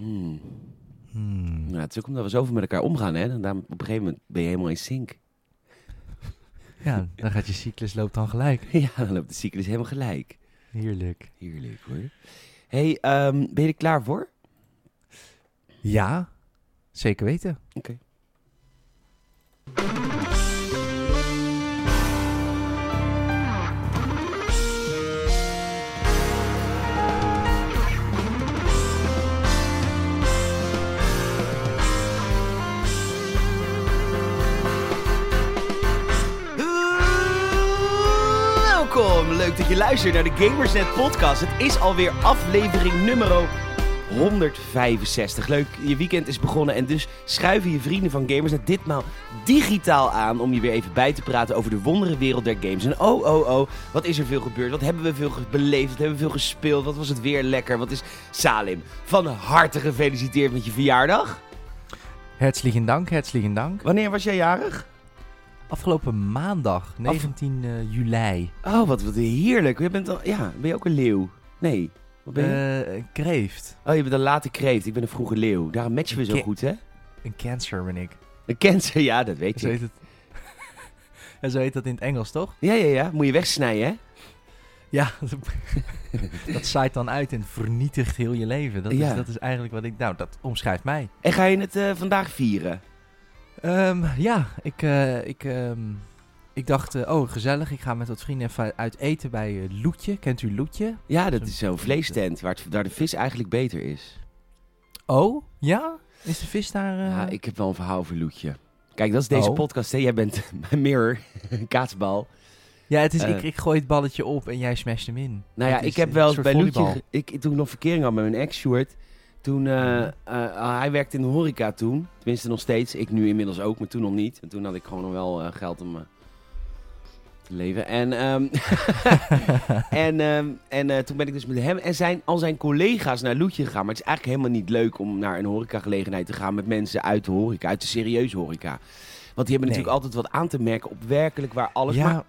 Hmm. Hmm. Nou, het is ook omdat we zoveel met elkaar omgaan, hè. En daarom op een gegeven moment ben je helemaal in sync. Ja, dan gaat je cyclus loopt dan gelijk. ja, dan loopt de cyclus helemaal gelijk. Heerlijk. Heerlijk, hoor. hey, ehm, ben je er klaar voor? Ja, zeker weten. Oké. Leuk dat je luistert naar de Gamersnet podcast. Het is alweer aflevering nummer 165. Leuk, je weekend is begonnen en dus schuiven je vrienden van Gamersnet ditmaal digitaal aan om je weer even bij te praten over de wondere wereld der games. En oh, oh, oh, wat is er veel gebeurd? Wat hebben we veel beleefd? Wat hebben we veel gespeeld? Wat was het weer lekker? Wat is Salim? Van harte gefeliciteerd met je verjaardag. Herzlichen dank, herzlichen dank. Wanneer was jij jarig? Afgelopen maandag, 19 eh, juli. Oh, wat, wat heerlijk. Je bent al, ja, ben je ook een leeuw? Nee. Wat ben je? Eh, kreeft. Oh, je bent een late kreeft. Ik ben een vroege leeuw. Daarom matchen we zo goed, hè? Een cancer ben ik. Een cancer, ja, dat weet Zo je. heet het. ja, zo heet dat in het Engels, toch? Ja, ja, ja. Moet je wegsnijden, hè? Ja, dat zaait dan uit en vernietigt heel je leven. Dat, Ja. is, dat is eigenlijk wat ik... Nou, dat omschrijft mij. En ga je het eh, vandaag vieren? Ehm, ja, ik, eh, ik, ehm, ik dacht, eh, oh gezellig, ik ga met wat vrienden even uit eten bij eh, Loetje. Kent u Loetje? Ja, dat is zo'n vleestent waar, het, waar de vis eigenlijk beter is. Oh, ja? Is de vis daar... Ja, ik heb wel een verhaal over Loetje. Kijk, dat is deze Oh. podcast, hè? Jij bent mijn mirror, kaatsbal. Ja, het is, ik, ik gooi het balletje op en jij smasht hem in. Nou ja, ik heb wel bij Loetje... Ik, toen ik nog verkering had met mijn ex, Sjoerd... Toen, eh, eh, hij werkte in de horeca toen. Tenminste nog steeds. Ik nu inmiddels ook, maar toen nog niet. En toen had ik gewoon nog wel eh, geld om te leven. En, ehm, en, ehm, en toen ben ik dus met hem en zijn, al zijn collega's naar Loetje gegaan. Maar het is eigenlijk helemaal niet leuk om naar een horecagelegenheid te gaan met mensen uit de horeca. Uit de serieuze horeca. Want die hebben Nee. natuurlijk altijd wat aan te merken op werkelijk waar alles... ja, Maar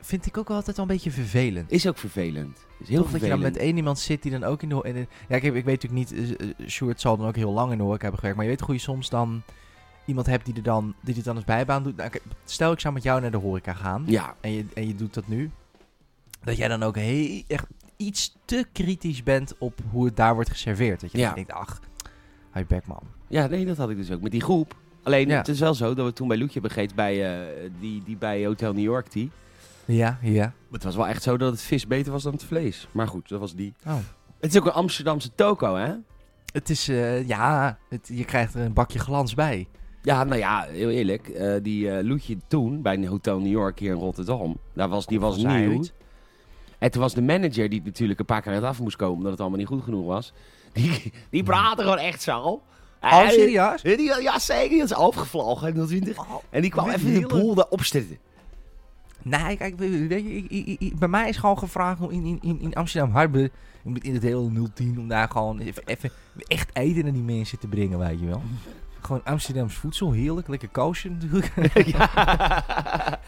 vind ik ook altijd wel een beetje vervelend. is ook vervelend. Is heel Toch dat je dan met één iemand zit die dan ook in de... in de- ja, ik, heb, ik weet natuurlijk niet, eh, eh, Sjoerd zal dan ook heel lang in de horeca hebben gewerkt. Maar je weet hoe je soms dan iemand hebt die er dan, die dit dan als bijbaan doet. Nou, stel ik zou met jou naar de horeca gaan Ja, en, je, en je doet dat nu. Dat jij dan ook heel, echt iets te kritisch bent op hoe het daar wordt geserveerd. Dat je Ja. dan denkt, ach, je bek man. Ja, nee, dat had ik dus ook met die groep. Alleen, Ja. het is wel zo dat we toen bij Loetje hebben gegeten bij, eh, die, die bij Hotel New York, die. Ja, ja. Het was wel echt zo dat het vis beter was dan het vlees. Maar goed, dat was die. Oh. Het is ook een Amsterdamse toko, hè? Het is, eh, ja, het, je krijgt er een bakje glans bij. Ja, nou ja, heel eerlijk. eh, die eh Loetje toen, bij Hotel New York hier in Rotterdam, daar was, die was zij nieuw. En toen was de manager, die natuurlijk een paar keer uit af moest komen, omdat het allemaal niet goed genoeg was. Die, die praatte gewoon echt zo. Oh, serieus? die- die- ja, zeker. Die is afgevlogen. 020. Oh, En die kwam Met even de boel daarop zetten. Nee, kijk, bij mij is gewoon gevraagd om in, in, in, Amsterdam Harbour, in het hele 010, om daar gewoon even, even echt eten naar die mensen te brengen, weet je wel. Gewoon Amsterdams voedsel, heerlijk, lekker koosje natuurlijk. ja.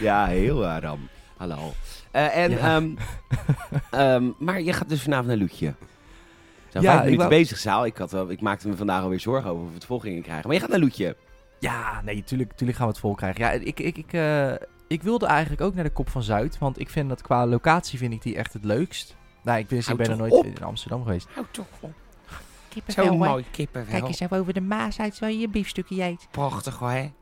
ja, heel Aram. Hallo. Eh, en, Ja. ehm, ehm, maar je gaat dus vanavond naar Loetje. Zijn Ja, vijf ik minuten wou- bezig, Zaal. Ik, had wel, ik maakte me vandaag alweer zorgen over of we het vol gingen krijgen. Maar je gaat naar Loetje. Ja, nee, tuurlijk, tuurlijk gaan we het vol krijgen. Ja, ik, ik, ik, eh, ik wilde eigenlijk ook naar de Kop van Zuid, want ik vind dat qua locatie vind ik die echt het leukst. Nou, ik, wist, ik Houd ben er nooit op. in Amsterdam geweest. Hou toch op. Kippenvel, Zo mooi kippenvel. Kijk eens even over de Maas uit waar je je biefstukje eet. Prachtig hoor, hè?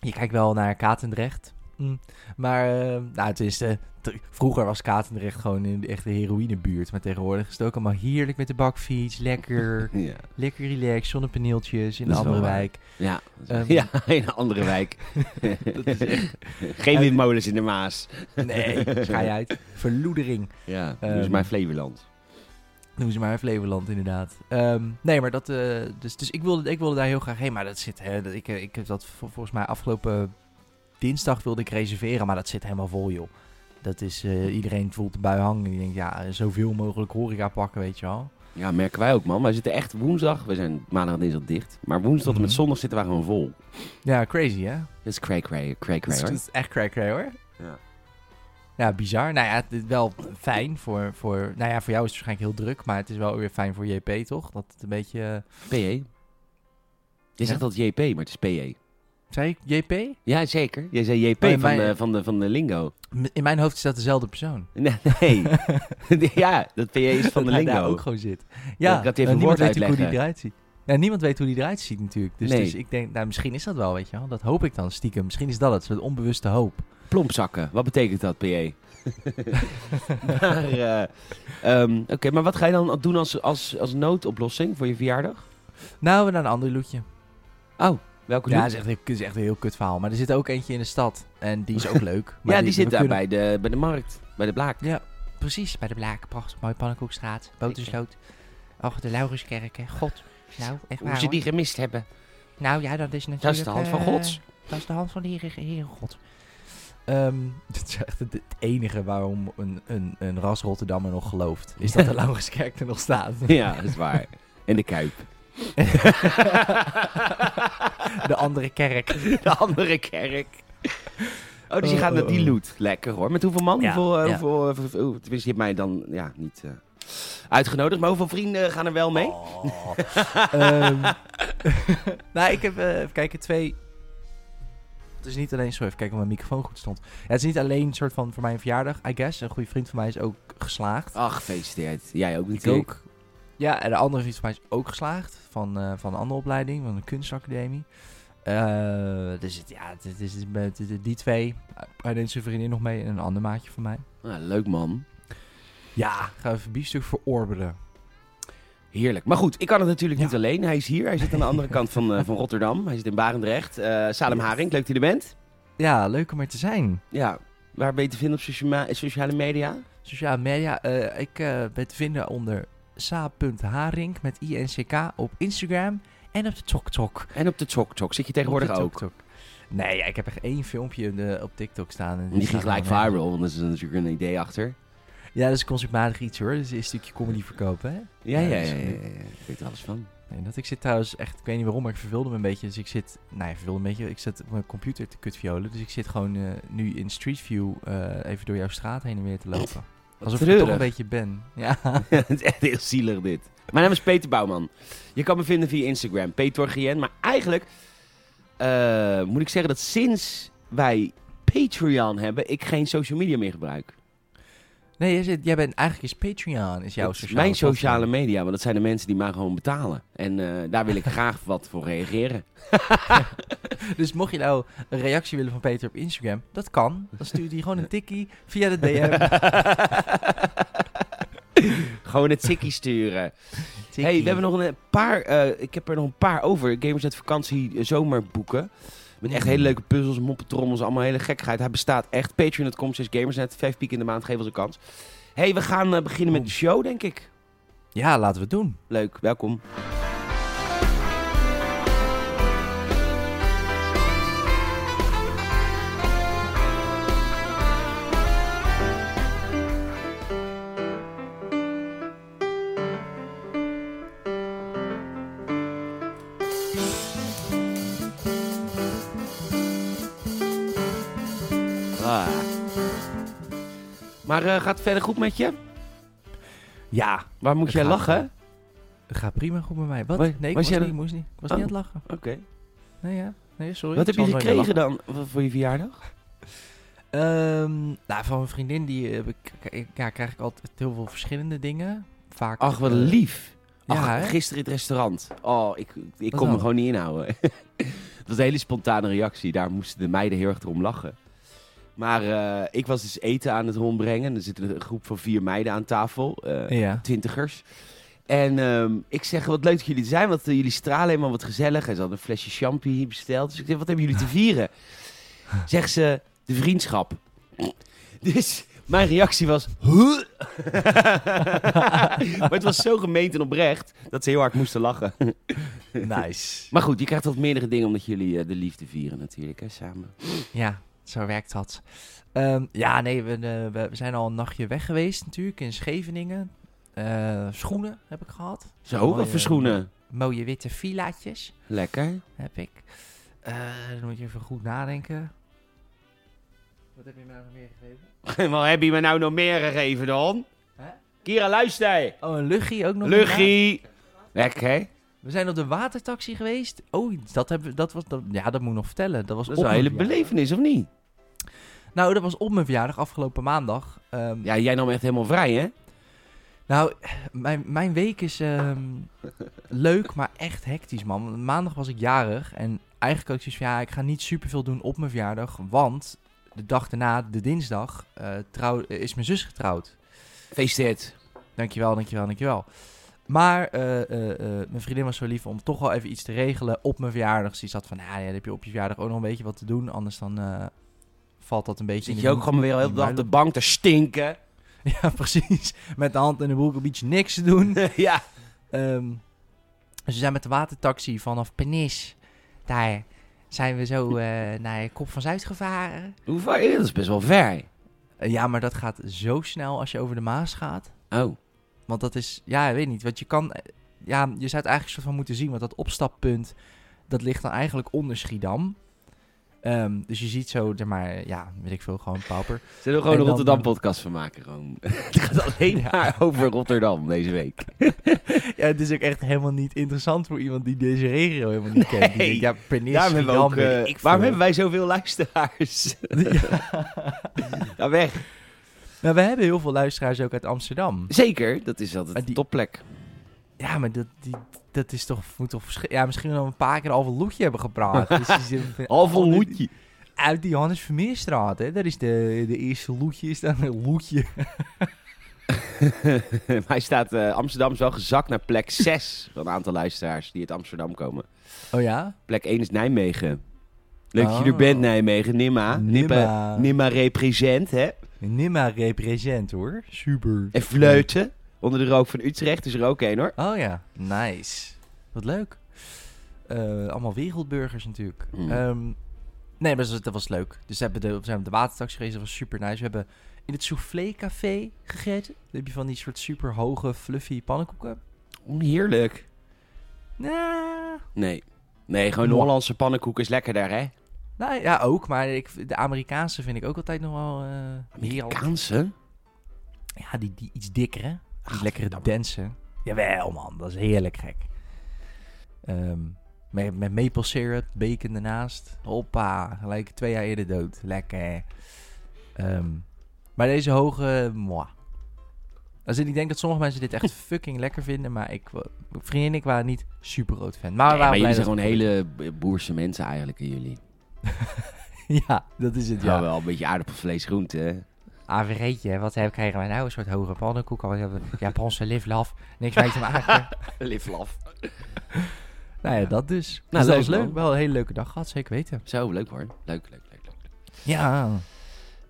Je kijkt wel naar Katendrecht. Mm. Maar, eh, nou, het is, eh, t- vroeger was Katendrecht gewoon in de echte heroïnebuurt. Maar tegenwoordig is het ook allemaal heerlijk met de bakfiets. Lekker, Ja. lekker relaxed, zonnepaneeltjes in een andere wijk. Ja, Ehm, ja, in een andere wijk. Dat is echt... Geen windmolens in de Maas. Nee, schij uit. Verloedering. Ja, Ehm, dus mijn Flevoland. Noem ze maar Flevoland, inderdaad. Ehm, nee, maar dat... eh, dus dus ik, wilde, ik wilde daar heel graag heen. Maar dat zit... Hè, dat, ik, ik heb dat vol- volgens mij afgelopen dinsdag wilde ik reserveren. Maar dat zit helemaal vol, joh. Dat is... eh, iedereen voelt de bui hangen. Die denkt, ja, zoveel mogelijk horeca pakken, weet je wel. Ja, merken wij ook, man. Wij zitten echt woensdag. We zijn maandag en dinsdag dicht. Maar woensdag tot en met Mhm. zondag zitten wij gewoon vol. Ja, crazy, hè? Dat is cray cray, cray cray hoor. dat is echt cray cray, hoor. Ja. Ja, bizar. Nou ja, het is wel fijn voor, voor... Nou ja, voor jou is het waarschijnlijk heel druk, maar het is wel weer fijn voor JP, toch? Dat het een beetje... eh, PE. Je zegt dat JP, maar het is PE. Zei ik JP? Ja, zeker. Jij zei JP Oh, van, mijn- de, van, de, van de lingo. In mijn hoofd is dat dezelfde persoon. Nee. nee. ja, dat PE is van de Dat lingo. daar ook gewoon zit. Ja, ik had even niemand weet hoe die eruit ziet. Ja, niemand weet hoe die eruit ziet natuurlijk. Dus, Nee. dus ik denk, nou, misschien is dat wel, weet je wel. Dat hoop ik dan stiekem. Misschien is dat het, zo'n onbewuste hoop. Plompzakken, wat betekent dat, PE? maar, eh, ehm, Oké, maar wat ga je dan doen als, als, als noodoplossing voor je verjaardag? Nou, we naar een ander loetje. Oh, welke Ja, dat is echt, een- is echt een heel kut verhaal. Maar er zit ook eentje in de stad. En die is ook leuk. Maar ja, die, zit daar kunnen- bij, de, bij de markt, bij de blaak. Ja, precies. Bij de Blaak. Prachtig. Mooie Pannenkoekstraat. Botersloot. Och, de Lauruskerk, hè. God. Nou, echt waar, Hoe ze hoor. die gemist hebben. Nou ja, dat is natuurlijk... Dat is de hand van eh, Gods. Dat is de hand van de Heere, Heere God. Ehm, dit is echt het, enige waarom een, een, een ras Rotterdammer nog gelooft. Is dat de Lauruskerk er nog staat. Ja, dat is waar. En de Kuip. de andere kerk. De andere kerk. Oh, dus je Oh, gaat naar oh, die oh. loot. Lekker hoor. Met hoeveel man? Ja, hoeveel, eh, ja. hoeveel, eh, hoeveel- oh, tenminste, je hebt mij dan ja, niet eh, uitgenodigd. Maar hoeveel vrienden gaan er wel mee? Oh. Ehm, nou, ik heb, even kijken, twee... Het is niet alleen, sorry, even kijken of mijn microfoon goed stond. Ja, het is niet alleen een soort van voor mijn verjaardag, I guess. Een goede vriend van mij is ook geslaagd. Ach, gefeliciteerd. Jij ook Ik natuurlijk. ook. Ja, en de andere mij is ook geslaagd. Van, eh, van een andere opleiding, van een kunstacademie. Eh, dus het, ja, het, is met die twee. Hij neemt zijn vriendin nog mee en een ander maatje van mij. Ah, leuk man. Ja, gaan we even biefstuk verorberen. Heerlijk. Maar goed, ik kan het natuurlijk Ja. niet alleen. Hij is hier. Hij zit aan de andere kant van, eh, van Rotterdam. Hij zit in Barendrecht. Eh Salem Yes. Haring, leuk dat je er bent. Ja, leuk om er te zijn. Ja, waar ben je te vinden op socia- sociale media? Sociale media. ik ben te vinden onder sa.haring met INCK op Instagram en op de TokTok. En op de Chok. Zit je tegenwoordig ook? TokTok. Nee, ja, ik heb echt één filmpje op TikTok staan. en Die ging gelijk viral, want er is natuurlijk een idee achter. Ja, dat is conceptmatig iets hoor. Dat is een stukje comedy verkopen, hè? Ja, ja, Ja, ja. Ik weet er alles van. Nee, dat ik zit trouwens echt, ik weet niet waarom, maar ik verveelde me een beetje. Dus ik zit, nou ja, verveelde een beetje. Ik zit op mijn computer te kutviolen. Dus ik zit gewoon eh, nu in Street View eh, even door jouw straat heen en weer te lopen. Alsof ik er toch treurig. een beetje ben. Ja. het is echt heel zielig dit. Mijn naam is Peter Bouwman. Je kan me vinden via Instagram, Peter. Maar eigenlijk eh, moet ik zeggen dat sinds wij Patreon hebben, ik geen social media meer gebruik. Nee, jij, bent eigenlijk is Patreon, is jouw sociale mijn platform. sociale media, want dat zijn de mensen die mij gewoon betalen. En eh, daar wil ik graag wat voor reageren. Dus mocht je nou een reactie willen van Peter op Instagram, dat kan. Dan stuur je gewoon een tikkie via de DM. gewoon het tikkie sturen. Tikkie. Hey, we hebben nog een paar. eh, ik heb er nog een paar over. Gamers uit vakantie eh, zomerboeken. Met echt hele leuke puzzels, moppetrommels, allemaal hele gekkigheid. Hij bestaat echt. Patreon.com, 6 gamersnet. Vijf piek in de maand, geef ons een kans. hey, we gaan eh, beginnen met de show, denk ik. Ja, laten we het doen. Leuk, welkom. Maar eh, gaat het verder goed met je? Ja, Waar moet Het jij lachen? het gaat prima goed met mij. Wat? Wa- Nee, ik was jij niet, moest niet. Ik was Oh. niet aan het lachen. Oké. Nee, ja. Nee, sorry. Wat heb je gekregen dan voor- je verjaardag? Ehm, nou, van mijn vriendin die, heb ik- ja, krijg ik altijd heel veel verschillende dingen. Vaak. Ach, wat eh, lief. Ja, Ach, hè? gisteren in het restaurant. Oh, ik, ik Wat kon me dan? gewoon niet inhouden. Het was een hele spontane reactie. Daar moesten de meiden heel erg om lachen. Maar eh, ik was dus eten aan het rondbrengen. Er zit een groep van vier meiden aan tafel. eh, Ja. twintigers. En ehm, ik zeg, wat leuk dat jullie zijn, want eh, jullie stralen helemaal wat gezellig. En ze hadden een flesje champagne besteld. Dus ik zeg, wat hebben jullie te vieren? Zegt ze, de vriendschap. Dus mijn reactie was, huh? maar het was zo gemeend en oprecht, dat ze heel hard moesten lachen. Nice. Maar goed, je krijgt wat meerdere dingen omdat jullie de liefde vieren natuurlijk, hè, samen. Ja, zo werkt dat. Ehm, ja, nee, we, eh, we, we zijn al een nachtje weg geweest natuurlijk in Scheveningen. Eh, schoenen heb ik gehad. Zo, Mooie- wat voor schoenen. Mooie witte villaatjes Lekker. heb ik. Eh, dan moet je even goed nadenken. Wat heb je mij nog meer gegeven? Wat heb je me nou nog meer gegeven dan? Kira, luister. Oh, een luchtje ook nog. Luchtje. Lekker, hè? We zijn op de watertaxi geweest. Oh, dat, hebben, we- dat was... Dat, ja, dat moet ik nog vertellen. Dat was Dat is een hele belevenis, of niet? Nou, dat was op mijn verjaardag, afgelopen maandag. Ehm, Ja, jij nam echt helemaal vrij, hè? Nou, mijn, mijn week is ehm, leuk, maar echt hectisch, man. Maandag was ik jarig en eigenlijk had ik zoiets van... Ja, ik ga niet superveel doen op mijn verjaardag, want... De dag daarna, de dinsdag, eh, trouw, is mijn zus getrouwd. Feesteert. Dankjewel, dankjewel, dankjewel. Maar eh, eh, eh, mijn vriendin was zo lief om toch wel even iets te regelen op mijn verjaardag. Dus die zat van, nou ja, dan heb je op je verjaardag ook nog een beetje wat te doen. Anders dan valt dat een beetje Zit in je de ook gewoon weer heel de dag op de bank te stinken? Ja, precies. Met de hand in de beetje niks te doen. ja. Ehm, dus we zijn met de watertaxi vanaf Penis. Daar zijn we zo naar Kop van Zuid gevaren. Hoe ver? Dat is best wel ver. Ja, maar dat gaat zo snel als je over de Maas gaat. Oh. Want dat is, ja, ik weet niet. Want je kan, eh, ja, je zou het eigenlijk soort van moeten zien. Want dat opstappunt, dat ligt dan eigenlijk onder Schiedam. Ehm, dus je ziet zo, zeg maar, ja, weet ik veel, gewoon pauper. Zullen we gewoon En een Rotterdam-podcast van maken? Gewoon. Het gaat alleen Ja. maar over Rotterdam deze week. Ja, het is ook echt helemaal niet interessant voor iemand die deze regio helemaal niet kent. Denkt, ja, Pernis, Daarom hebben, we Schiedam, ook, weet eh, ik waarom hebben wij zoveel luisteraars? Ga weg. Nou, we hebben heel veel luisteraars ook uit Amsterdam. Zeker, dat is altijd Maar die- een topplek. Ja, maar dat, die, dat is toch, moet toch Ja, misschien wel een paar keer al een loetje hebben gepraat. dus Al die- moedje. Uit die Hannes Vermeerstraat, hè. Dat is de, de eerste loetje, is dan een loetje. Maar hij staat, eh, Amsterdam is wel gezakt naar plek 6 van een aantal luisteraars die uit Amsterdam komen. Oh ja? Plek 1 is Nijmegen. Leuk dat je er Oh. bent, Nijmegen. Nimma, Nimma. Nimma represent, hè. Nimma represent, hoor. Super. En Vleuten. Onder de rook van Utrecht is er ook één, hoor. Oh ja, nice. Wat leuk. Eh, allemaal wereldburgers natuurlijk. Hmm. Ehm, nee, maar dat was, dat was leuk. Dus we, hebben de, we zijn op de watertaxi geweest, dat was super nice. We hebben in het Soufflé Café gegeten. Dan heb je van die soort super hoge, fluffy pannenkoeken. Oh, heerlijk. Nou, Nee. Nee, gewoon de. Hollandse pannenkoek is lekkerder, hè? Nou ja, ook. Maar ik, de Amerikaanse vind ik ook altijd nog wel eh. Amerikaanse? Ja, die, die iets dikkere. Die lekkere dense. Jawel man, dat is heerlijk gek. Ehm, met, met maple syrup, bacon ernaast. Hoppa, gelijk twee jaar eerder dood. Lekker. Ehm, maar deze hoge, moi. Dus ik denk dat sommige mensen dit echt fucking lekker vinden, maar ik, mijn vriendin en ik waren niet super groot fan. Maar, Nee, maar jullie zijn gewoon hele boerse mensen eigenlijk, hè, jullie. Ja, dat is het, Ja. wel een beetje aardappelvlees, groente, hè? Ah, vergeetje, wat heb, krijgen we nou? Een soort hoge pannenkoek. We hebben Japanse live love. Niks mee te maken. Live laf. Nou ja, dat dus. Nou, dus dat leuk, was leuk. man. Wel een hele leuke dag gehad, zeker weten. Zo, leuk hoor. Leuk, leuk, leuk, leuk. Ja.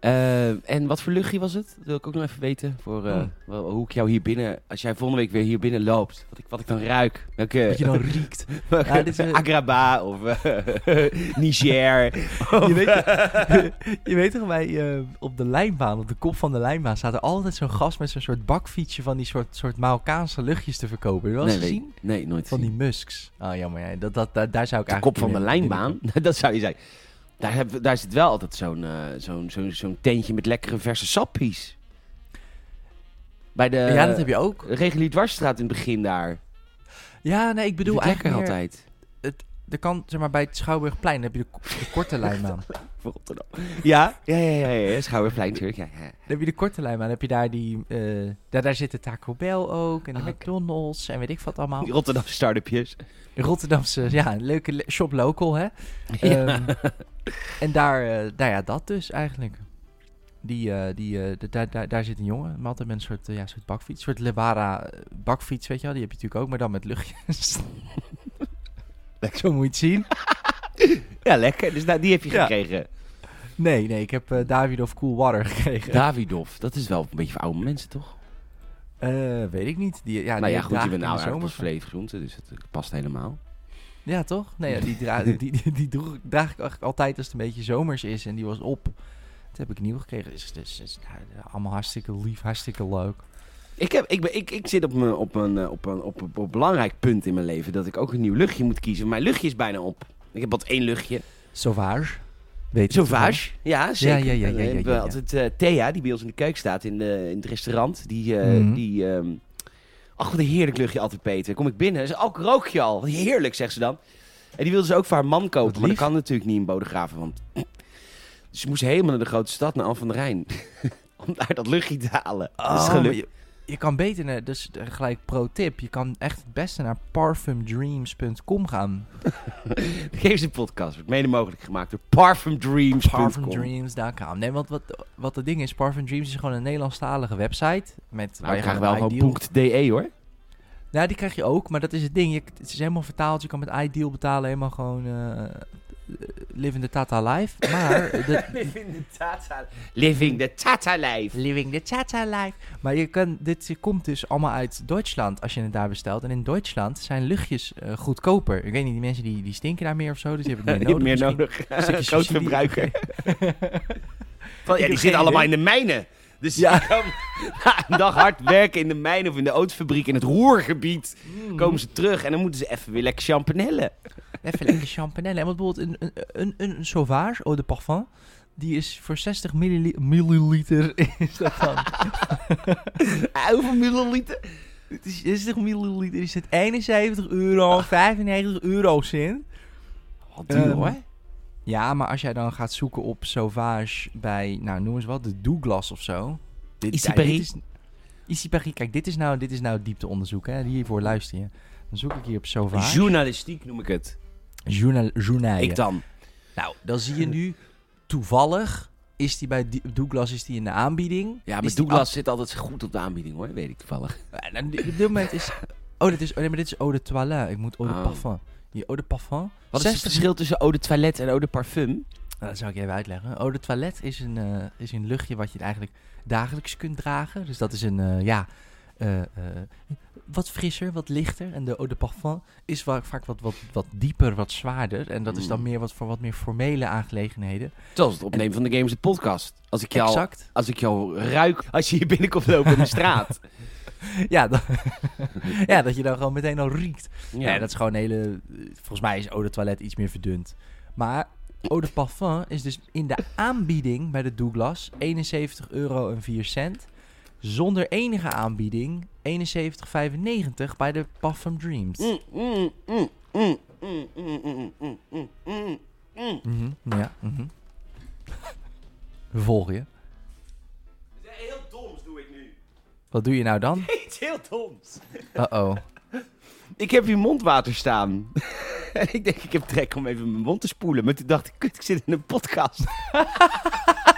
Eh, en wat voor luchtje was het? Dat wil ik ook nog even weten. Voor, eh, Oh. hoe ik jou hier binnen, als jij volgende week weer hier binnen loopt, wat ik, wat ik dan ruik. Welke, Dat je dan riekt. welke- Ja, dit is, Agraba of eh, Niger. Of, Je weet, je weet toch, bij, op de lijnbaan, op de kop van de lijnbaan, staat er altijd zo'n gast met zo'n soort bakfietsje van die soort, soort Marokkaanse luchtjes te verkopen. Heb je wel eens nee, gezien? nee, nooit Van die musks. Ah, jammer. Ja. Dat, dat, daar, daar zou ik De eigenlijk kop van de lijnbaan, dat zou je zeggen. Daar, heb, daar zit wel altijd zo'n eh, zo'n zo'n zo'n tentje met lekkere verse sappies. Bij de ja, dat heb je ook. regulier dwarsstraat in het begin daar. Ja, nee, ik bedoel lekker eigenlijk altijd. Er kan, zeg maar, bij het Schouwburgplein heb je de, ko- de korte lijnbaan. Voor Rotterdam. Ja, ja, ja, ja, ja, ja. Schouwerplein natuurlijk. Ja, ja. Dan heb je de korte lijn, maar dan heb je daar die... eh, daar, daar zit de Taco Bell ook. En de Ah. McDonald's en weet ik wat allemaal. Die Rotterdamse start-upjes. Rotterdamse, ja, leuke le- shop local, hè. Ja. Ehm, en daar, eh, nou ja, dat dus eigenlijk. Die, eh, die, daar, daar, daar zit een jongen, maar altijd met een soort, ja, soort bakfiets. Een soort Levara bakfiets, weet je wel. Die heb je natuurlijk ook, maar dan met luchtjes. Zo moet je het zien. ja, lekker. Dus nou, die heb je Ja. gekregen. Nee, nee, ik heb eh David of Cool Water gekregen. Davidoff. Dat is wel een beetje voor oude mensen, toch? Eh, weet ik niet. Die, ja, nou die ja, goed, je bent nou dus het past helemaal. Ja, toch? Nee, ja, die, dra die, die, die droeg, draag ik eigenlijk altijd als het een beetje zomers is. En die was op. Toen heb ik nieuw gekregen. Dus, dus, dus nou, allemaal hartstikke lief, hartstikke leuk. Ik, heb, ik, ben, ik, ik zit op, me, op, een, eh, op, een, op, een, op een belangrijk punt in mijn leven dat ik ook een nieuw luchtje moet kiezen. Mijn luchtje is bijna op. Ik heb wat één luchtje. Sauvage. Weet Sauvage, ja, zeker. Ja, ja, ja, En, ja, eh, ja, we ja, hebben ja. altijd eh, Thea, die bij ons in de keuken staat in, de, in het restaurant. Die, eh, Mhm. die ehm, ach, wat een heerlijk luchtje altijd, Peter. Kom ik binnen, en ze ook rook je al. Wat Heerlijk, zegt ze dan. En die wilde ze ook voor haar man kopen, maar dat kan natuurlijk niet in Bodegraven, want... Dus ze moest helemaal naar de grote stad, naar Al van der Rijn. om daar dat luchtje te halen. dat is Oh, gelukt. maar je, je kan beter, naar- dus eh, gelijk pro tip, je kan echt het beste naar parfumdreams.com gaan. Geef ze een podcast, wordt mede mogelijk gemaakt door parfumdreams.com. Parfumdreams.com. Nee, want wat, wat het ding is, Parfum Dreams is gewoon een Nederlandstalige website. Met, Nou, je gewoon graag wel gewoon .de hoor. Nou, die krijg je ook, maar dat is het ding. Je, het is helemaal vertaald. Je kan met Ideal betalen, helemaal gewoon eh living the Tata life. Maar de, Living the Tata, living the Tata life. living the Tata life. Maar je kan, dit komt dus allemaal uit Duitsland als je het daar bestelt. En in Duitsland zijn luchtjes eh, goedkoper. Ik weet niet, die mensen die, die stinken daar meer of zo, dus die hebben het Niet meer meer nodig. nodig. Stukje Groot verbruiker. Van, ja, die zitten allemaal in de mijnen. Dus Ja. na een dag hard werken in de mijn of in de autofabriek in het Roergebied. Mm. Komen ze terug en dan moeten ze even weer lekker champanellen. Even lekker champagne. En bijvoorbeeld een, een, een, een Sauvage Eau de Parfum. Die is voor 60 millili- milliliter. Is dat dan? Hoeveel milliliter? Het is 60 milliliter. Is het 71 euro, 95 eurocent. Wat duur, duur hoor. Ja, maar als jij dan gaat zoeken op Sauvage bij, nou noem eens wat, de Douglas of zo. Dit, Issy ja, Paris. dit is- Issy Paris. Kijk, dit is nou, dit is nou diepteonderzoek. Hè. Hiervoor luister je. Dan zoek ik hier op Sauvage. Journalistiek noem ik het. Journal. Ik dan. Nou, dan zie je nu toevallig is die bij Douglas is die in de aanbieding. Ja, maar Douglas zit altijd goed op de aanbieding hoor, weet ik toevallig. nou, Op dit moment is. Oh, dit is, oh nee, maar dit is eau de toilette. Ik moet eau de Oh. parfum. Eau de parfum. Wat is het 60 verschil tussen eau de toilette en eau de parfum? Nou, dat zou ik je even uitleggen. Eau de toilette is een, eh, is een luchtje wat je eigenlijk dagelijks kunt dragen. Dus dat is een, eh, ja, eh, wat frisser, wat lichter. En de eau de parfum is wa- vaak wat, wat, wat dieper, wat zwaarder. En dat is dan Mm. meer wat voor wat meer formele aangelegenheden. Zoals het opnemen van de Games the Podcast. Als ik jou, Exact. als ik jou ruik, als je hier binnenkomt lopen in de straat. Ja, dan- ja, dat je dan gewoon meteen al riekt. Ja, dat is gewoon een hele... Volgens mij is eau de toilet iets meer verdund. Maar eau de parfum is dus in de aanbieding bij de Douglas 71 euro en 4 cent. Zonder enige aanbieding 71,95 bij de Puff from Dreams. Ja. volgen je? Heel doms doe ik nu. Wat doe je nou dan? Iets heel doms. Uh-oh. Ik heb hier mondwater staan. en ik denk, ik heb trek om even mijn mond te spoelen. Maar toen dacht ik, ik zit in een podcast.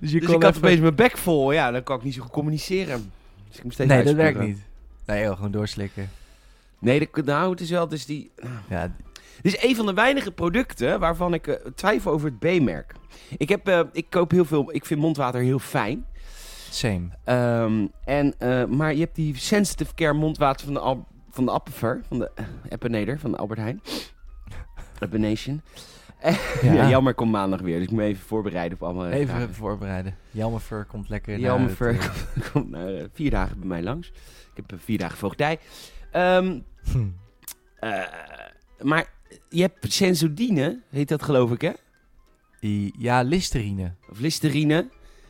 Dus je dus kon ik had even- opeens mijn bek vol. Ja, dan kan ik niet zo goed communiceren. Dus ik moest steeds Nee, dat werkt niet. Nee, joh, gewoon doorslikken. Nee, dat, nou, het is wel dus die... Ja, Dit is een van de weinige producten waarvan ik eh, twijfel over het B-merk. Ik, heb, eh, ik koop heel veel... Ik vind mondwater heel fijn. same. Ehm, en, eh, maar je hebt die sensitive care mondwater van de, Al van de Appever, van de uh, Eppenader, van de Albert Heijn. Eppenation. Ja. ja. jammer, komt maandag weer, dus ik moet me even voorbereiden op allemaal Even vragen. voorbereiden. Jelmerfur komt lekker Jelmerfur naar eh, komt na, eh, vier dagen bij mij langs. Ik heb eh, vier dagen voogdij. Ehm, hm. maar je hebt Sensodine, heet dat geloof ik hè? I- Ja, Listerine. Of Listerine.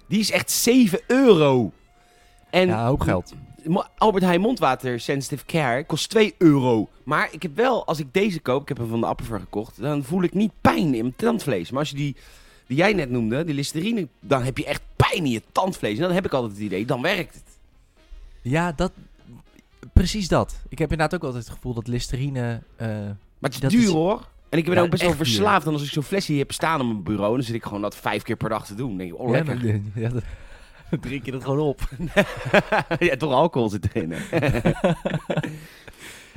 Die is echt 7 euro. En Ja, een hoop geld. Albert Heijn mondwater Sensitive Care kost 2 euro. Maar ik heb wel, als ik deze koop, ik heb hem van de Appever gekocht, dan voel ik niet pijn in mijn tandvlees. Maar als je die, die jij net noemde, die Listerine, dan heb je echt pijn in je tandvlees. En dan heb ik altijd het idee, dan werkt het. Ja, dat... Precies dat. Ik heb inderdaad ook altijd het gevoel dat Listerine... eh, Maar het is duur is- hoor. En ik ben Ja, ook best wel verslaafd. En als ik zo'n flesje heb staan op mijn bureau, dan zit ik gewoon dat vijf keer per dag te doen. Dan denk ik, oh ja, lekker. ja, dan drink je dat gewoon op. ja, toch alcohol zit erin.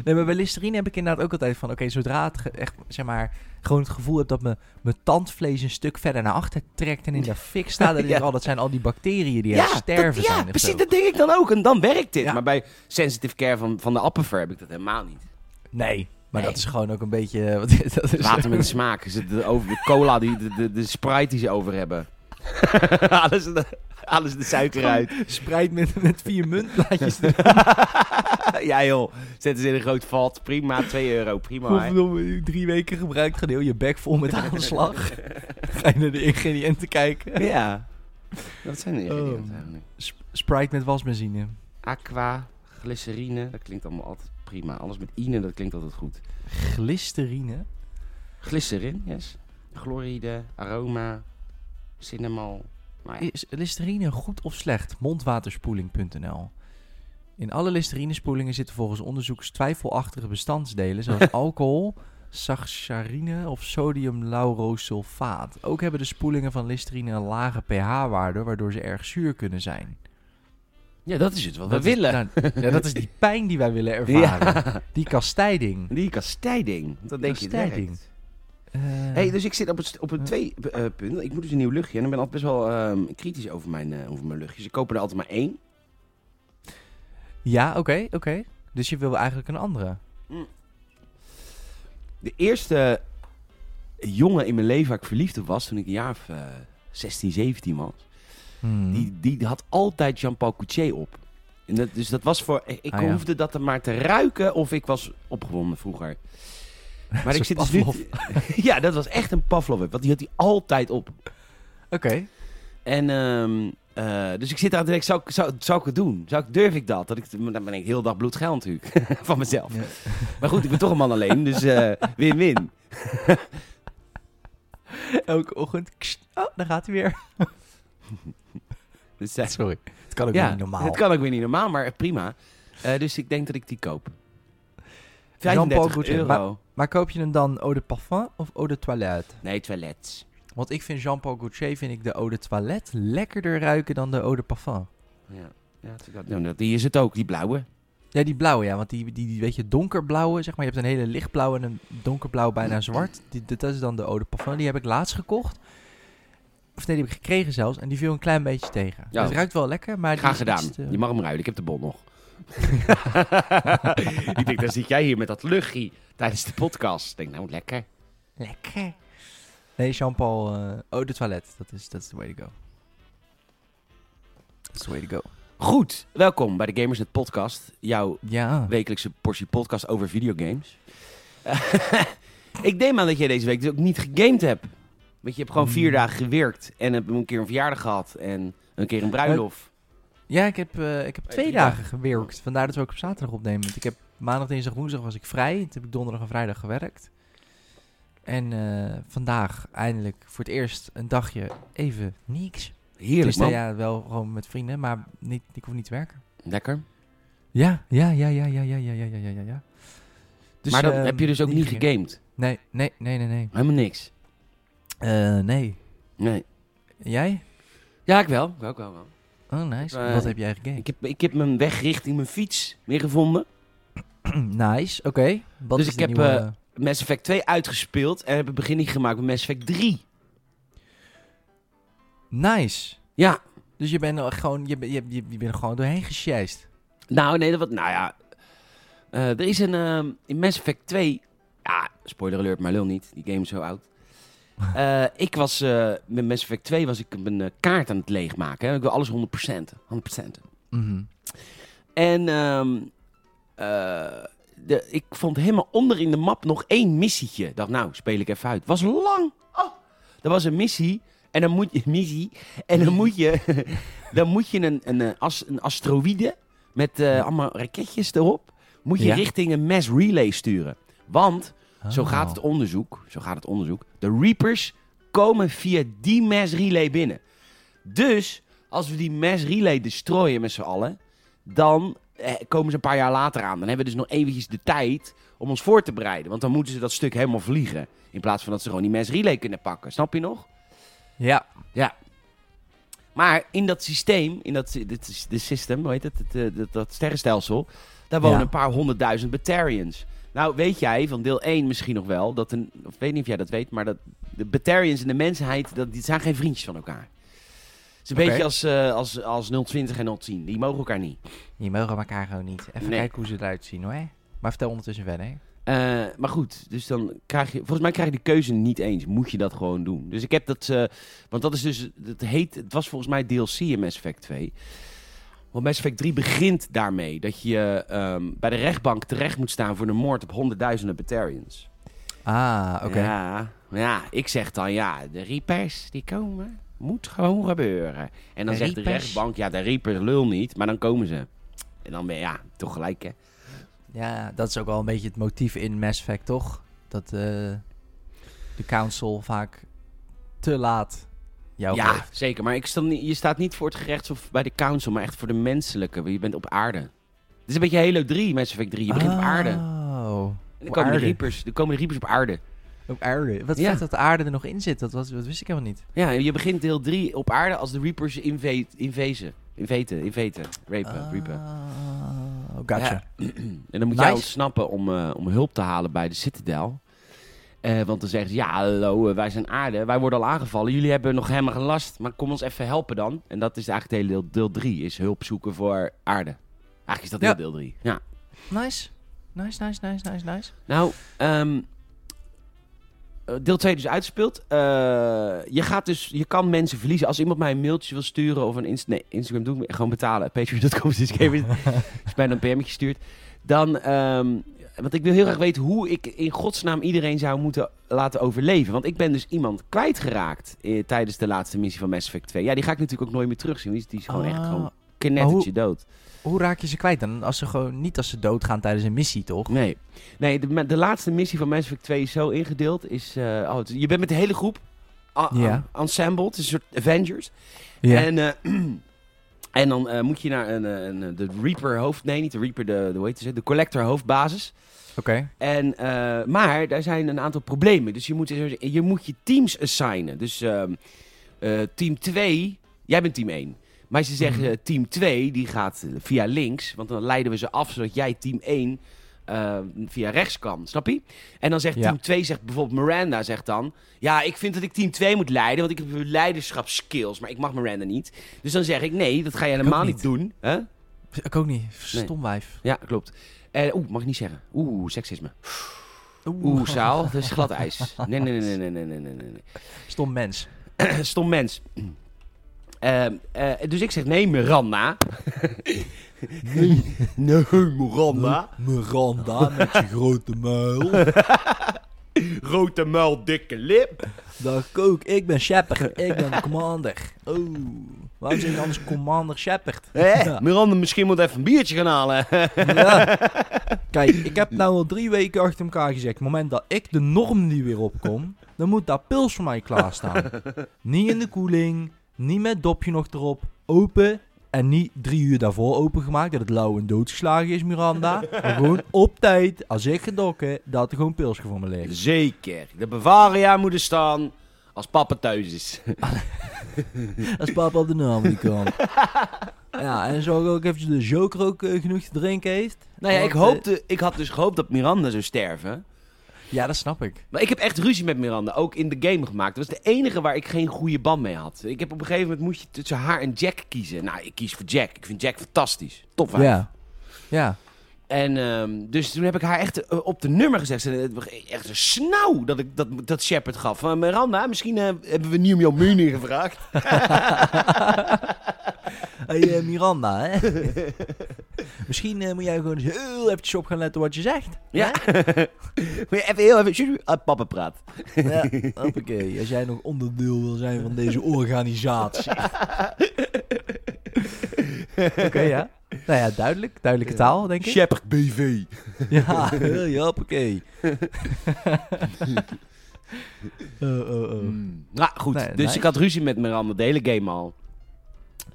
Nee, maar bij Listerine heb ik inderdaad ook altijd van... Oké, zodra het echt, zeg maar... Gewoon het gevoel heb dat me, mijn tandvlees een stuk verder naar achter trekt... en in de fik staat. Dan denk ik Ja. al, dat zijn al die bacteriën die aan dat- sterven ja, zijn. of precies, zo. dat denk ik dan ook. En dan werkt dit. Ja. Maar bij Sensitive Care van, van de Appever heb ik dat helemaal niet. Nee, maar Nee. dat is gewoon ook een beetje... Wat, is- dat is, Water met smaak. Is het de, over, de cola, die, de, de, de Sprite die ze over hebben. ze de, ze de suiker uit. Spreid met, met vier muntplaatjes. ja joh, zetten ze in een groot vat. Prima, 2 euro. Prima. Godverdomme, drie weken gebruikt, gaat heel je bek vol met aanslag. Ga je naar de ingrediënten kijken. Ja. Dat zijn de Oh. ingrediënten eigenlijk. Sp- Sprite met wasbenzine. Aqua, glycerine, dat klinkt allemaal altijd prima. Alles met ine, dat klinkt altijd goed. Glysterine. Glycerin, yes. Chloride, aroma, cinnamol. Ja. Is Listerine goed of slecht? Mondwaterspoeling.nl In alle Listerinespoelingen zitten volgens onderzoekers twijfelachtige bestandsdelen zoals alcohol, sacharine of sodiumlaurosulfaat. Ook hebben de spoelingen van Listerine een lage pH-waarde, waardoor ze erg zuur kunnen zijn. ja, dat is het wat we is- willen. nou, ja, dat is die pijn die wij willen ervaren. Die kastijding. Die kastijding. Dat denk je Kastijding. Eh, Hey, dus ik zit op, het, op een Ja. twee eh, punt. Ik moet dus een nieuw luchtje. En ik ben altijd best wel ehm, kritisch over mijn, eh, over mijn luchtjes. Ik koop er altijd maar één. Ja, oké, oké. Dus je wil eigenlijk een andere. De eerste jongen in mijn leven waar ik verliefd op was, toen ik een jaar of eh, 16, 17 was, Hmm. die, die had altijd Jean-Paul Couché op. En dat, dus dat was voor, ik Ah, ja. hoefde dat er maar te ruiken of ik was opgewonden vroeger. Maar ik zit dus nu... Ja, dat was echt een Pavlov, want die had hij altijd op. Oké. En ehm, eh, dus ik zit daar denk, zou, ik- zou, zou ik het doen? Zou ik, durf ik dat? dat ik, dan ben ik heel dag bloedgeil natuurlijk, van mezelf. Ja. Maar goed, ik ben toch een man alleen, dus eh, win-win. Elke ochtend. kst, Oh, daar gaat hij weer. Dus, eh, Sorry. Het kan ook ja, niet normaal. het kan ook weer niet normaal, maar prima. Dus ik denk dat ik die koop. Jean-Paul 35 Gaultier, euro. Maar koop je hem dan eau de parfum of eau de toilette? Nee, toilets. Want ik vind Jean-Paul Gaultier vind ik de eau de toilette lekkerder ruiken dan de eau de parfum. Ja, ja dat, dat- die is het ook, die blauwe. Ja, die blauwe, ja. Want die, die, die weet je, donkerblauwe, zeg maar. Je hebt een hele lichtblauw en een donkerblauw bijna zwart. Die, dat is dan de eau de parfum. Die heb ik laatst gekocht. Of nee, die heb ik gekregen zelfs. En die viel een klein beetje tegen. Ja. Het ruikt wel lekker, maar... Graag gedaan. te- Je mag hem ruilen, ik heb de bon nog. Ik denk, dan zit jij hier met dat luchtje tijdens de podcast. Ik denk, nou, lekker. Lekker. Nee, Jean-Paul, eh eau de toilette. Dat is that's the way to go. That's the way to go. Goed, welkom bij de Gamersnet podcast. Jouw Ja. wekelijkse portie podcast over videogames. ik neem aan dat jij deze week dus ook niet gegamed hebt. Want je hebt gewoon vier Hmm. dagen gewerkt en hebt een keer een verjaardag gehad en een keer een bruiloft. Ja, ik heb, eh, ik heb Oh, twee dagen gewerkt. Vandaar dat we ook op zaterdag opnemen. Want ik heb maandag, dinsdag, woensdag was ik vrij. Toen heb ik donderdag en vrijdag gewerkt. En eh, vandaag eindelijk voor het eerst een dagje even niks. Heerlijk Dus man. ja, wel gewoon met vrienden, maar niet, ik hoef niet te werken. Lekker. Ja, ja, ja, ja, ja, ja, ja, ja, ja, ja, ja. Dus, maar dan ehm, heb je dus ook niet gegamed. gegamed. Nee, nee, nee, nee, nee. Helemaal niks. Eh, nee. Nee. Jij? Ja, ik wel. Ik wel, ik wel, wel. Oh, nice. Eh, Wat heb jij gegamed? Ik heb, ik heb mijn weg richting mijn fiets weer gevonden. nice, oké. Dus ik heb, nieuwe- eh, Mass Effect 2 uitgespeeld en heb een beginning gemaakt met Mass Effect 3. Nice. Ja. Dus je bent gewoon, je, je, je, je bent gewoon doorheen gesjeist. Nou, nee, dat wat, nou ja. Eh, er is een, ehm, in Mass Effect 2, ja, spoiler alert, maar lul niet, die game is zo oud. Eh, ik was, eh, met Mass Effect 2 was ik mijn eh, kaart aan het leegmaken. Hè. Ik wil alles 100%. 100%. Mhm. En ehm, eh, de, ik vond helemaal onder in de map nog één missietje. Dacht, nou, speel ik even uit. Was lang. Oh, er was een missie. En dan moet je, missie. En dan moet je, dan moet je een, een, as, een asteroïde met allemaal raketjes erop. Moet je Ja. richting een mass relay sturen. Want, zo Oh. gaat het onderzoek. Zo gaat het onderzoek. De Reapers komen via die mass relay binnen. Dus, als we die mass relay destroyen met z'n allen, dan eh, komen ze een paar jaar later aan. Dan hebben we dus nog eventjes de tijd om ons voor te bereiden. Want dan moeten ze dat stuk helemaal vliegen. In plaats van dat ze gewoon die mass relay kunnen pakken. Snap je nog? Ja. Maar in dat systeem, in dat dit system, hoe heet het, het, eh, dat, dat sterrenstelsel, daar wonen Ja. een paar honderdduizend Batarians. Nou, weet jij van deel 1 misschien nog wel, dat een, of weet niet of jij dat weet, maar dat de Batarians en de mensheid, dat, die zijn geen vriendjes van elkaar. Het is een beetje als, eh, als, als 020 en 010. Die mogen elkaar niet. Die mogen elkaar gewoon niet. Even Nee. kijken hoe ze eruit zien hoor. Maar vertel ondertussen verder. hè. Eh, maar goed, dus dan krijg je... Volgens mij krijg je de keuze niet eens. Moet je dat gewoon doen. Dus ik heb dat... eh, want dat is dus... Het, heet, het was volgens mij DLC in Mass Effect 2. Want Mass Effect 3 begint daarmee dat je ehm, bij de rechtbank terecht moet staan voor de moord op honderdduizenden Batarians. Ah, oké. Ja, ja, ik zeg dan ja, de Reapers die komen, moet gewoon gebeuren. En dan De zegt de rechtbank, ja, de Reapers lul niet, maar dan komen ze. En dan ben je, ja, toch gelijk hè. Ja, dat is ook wel een beetje het motief in Mass Effect, toch? Dat eh, de council vaak te laat Ja, geeft. zeker. Maar ik sta niet, je staat niet voor het gerechtshof bij de council, maar echt voor de menselijke. Je bent op aarde. Het is een beetje Halo 3, Mass Effect 3. Je begint op aarde. Oh, En dan komen de. Reapers. Er komen de Reapers op aarde. op aarde. Wat Ja. vet dat de aarde er nog in zit. Dat, was, dat wist ik helemaal niet. Ja, je begint deel 3 op aarde als de Reapers invezen. Inveten, inveten. Rapen, reapen. Ah, gotcha. En dan moet Nice. jij ontsnappen om, eh, om hulp te halen bij de Citadel. Eh, want dan zeggen ze, ja, hallo, eh, wij zijn aarde. Wij worden al aangevallen. Jullie hebben nog helemaal geen last. Maar kom ons even helpen dan. En dat is eigenlijk het hele deel, deel 3. Is hulp zoeken voor aarde. Eigenlijk is dat Ja. heel deel 3. Ja. Nice. Nice, nice, nice, nice, nice. Nou, ehm, eh, deel 2 dus uitgespeeld. Eh, je gaat dus, je kan mensen verliezen. Als iemand mij een mailtje wil sturen of een Inst nee, Instagram doe ik gewoon betalen. Patreon.com is. Als mij een PM'tje stuurt. Dan, ehm, want ik wil heel graag weten hoe ik in godsnaam iedereen zou moeten laten overleven. Want ik ben dus iemand kwijtgeraakt eh, tijdens de laatste missie van Mass Effect 2. Ja, die ga ik natuurlijk ook nooit meer terugzien. Die is, die is gewoon echt Ah, gewoon knettertje dood. Hoe raak je ze kwijt dan? Als ze gewoon niet als ze doodgaan tijdens een missie, toch? Nee, nee de, de laatste missie van Mass Effect 2 is zo ingedeeld. Is, eh, oh, je bent met de hele groep a- Ja. a- ensemble. Het is een soort Avengers. Ja. En, eh, en dan eh, moet je naar een, eh, een, de Reaper hoofd... Nee, niet de Reaper, de, de, hoe heet het, de Collector hoofdbasis. Oké. En, eh, maar daar zijn een aantal problemen. Dus je moet je, moet je teams assignen. Dus ehm, eh, team 2, jij bent team 1. Maar ze zeggen Mhm. eh, team 2, die gaat eh, via links. Want dan leiden we ze af, zodat jij team 1 eh, via rechts kan. Snap je? En dan zegt Ja. team 2, zegt bijvoorbeeld Miranda, zegt dan... Ja, ik vind dat ik team 2 moet leiden, want ik heb leiderschapskills. Maar ik mag Miranda niet. Dus dan zeg ik, nee, dat ga je helemaal niet. niet. doen. Hè? Ik ook niet. Stom wijf. Ja, klopt. Eh, Oeh, mag ik niet zeggen. Oeh, seksisme. Oeh, zaal, dat is glad ijs. Nee, nee, nee, nee, nee, nee, nee, nee. Stom mens. Stom mens. Ehm, eh, dus ik zeg nee, Miranda. nee, nee, Miranda. Miranda met je grote muil. Grote muil, dikke lip. Dag Kook, ik ben Shepard. Ik ben de commander. Oh, waarom zeg je anders commander Shepard? Ja. Miranda, misschien moet even een biertje gaan halen. Ja. Kijk, ik heb nou al drie weken achter elkaar gezegd. Op het moment dat ik de norm die weer opkom, dan moet daar pils voor mij klaarstaan. niet in de koeling, niet met dopje nog erop, open. En niet drie uur daarvoor opengemaakt, dat het lauw en doodgeslagen is, Miranda. Maar gewoon op tijd, als ik gedokken, dat er gewoon pils voor me ligt. Zeker. De Bavaria moet er staan als papa thuis is. Als papa op de naam die kant. Ja, en zorg ook eventjes de joker ook eh, genoeg te drinken heeft. Nou ja, ik, eh, hoopte, ik had dus gehoopt dat Miranda zou sterven. Ja, dat snap ik. Maar ik heb echt ruzie met Miranda, ook in de game gemaakt. Dat was de enige waar ik geen goede band mee had. Ik heb op een gegeven moment moet je tussen haar en Jack kiezen. Nou, ik kies voor Jack. Ik vind Jack fantastisch. Top wijf. Ja. Ja. En ehm, dus toen heb ik haar echt eh, op de nummer gezegd. Ze- Echt een snauw dat ik dat, dat Shepard gaf. Van Miranda, misschien eh, hebben we nieuw jouw mening gevraagd. Hey eh, Miranda, hè? Misschien eh, moet jij gewoon eens heel eventjes op gaan letten wat je zegt. Ja. Moet je even heel even uit papa praat. Ja, hoppakee. Als jij nog onderdeel wil zijn van deze organisatie. Oké, ja. Nou ja, duidelijk. Duidelijke taal, denk ik. Shepard BV. Ja, ja, hoppakee. Oh. Nou goed, Nee, dus nice. ik had ruzie met Miranda de hele game al.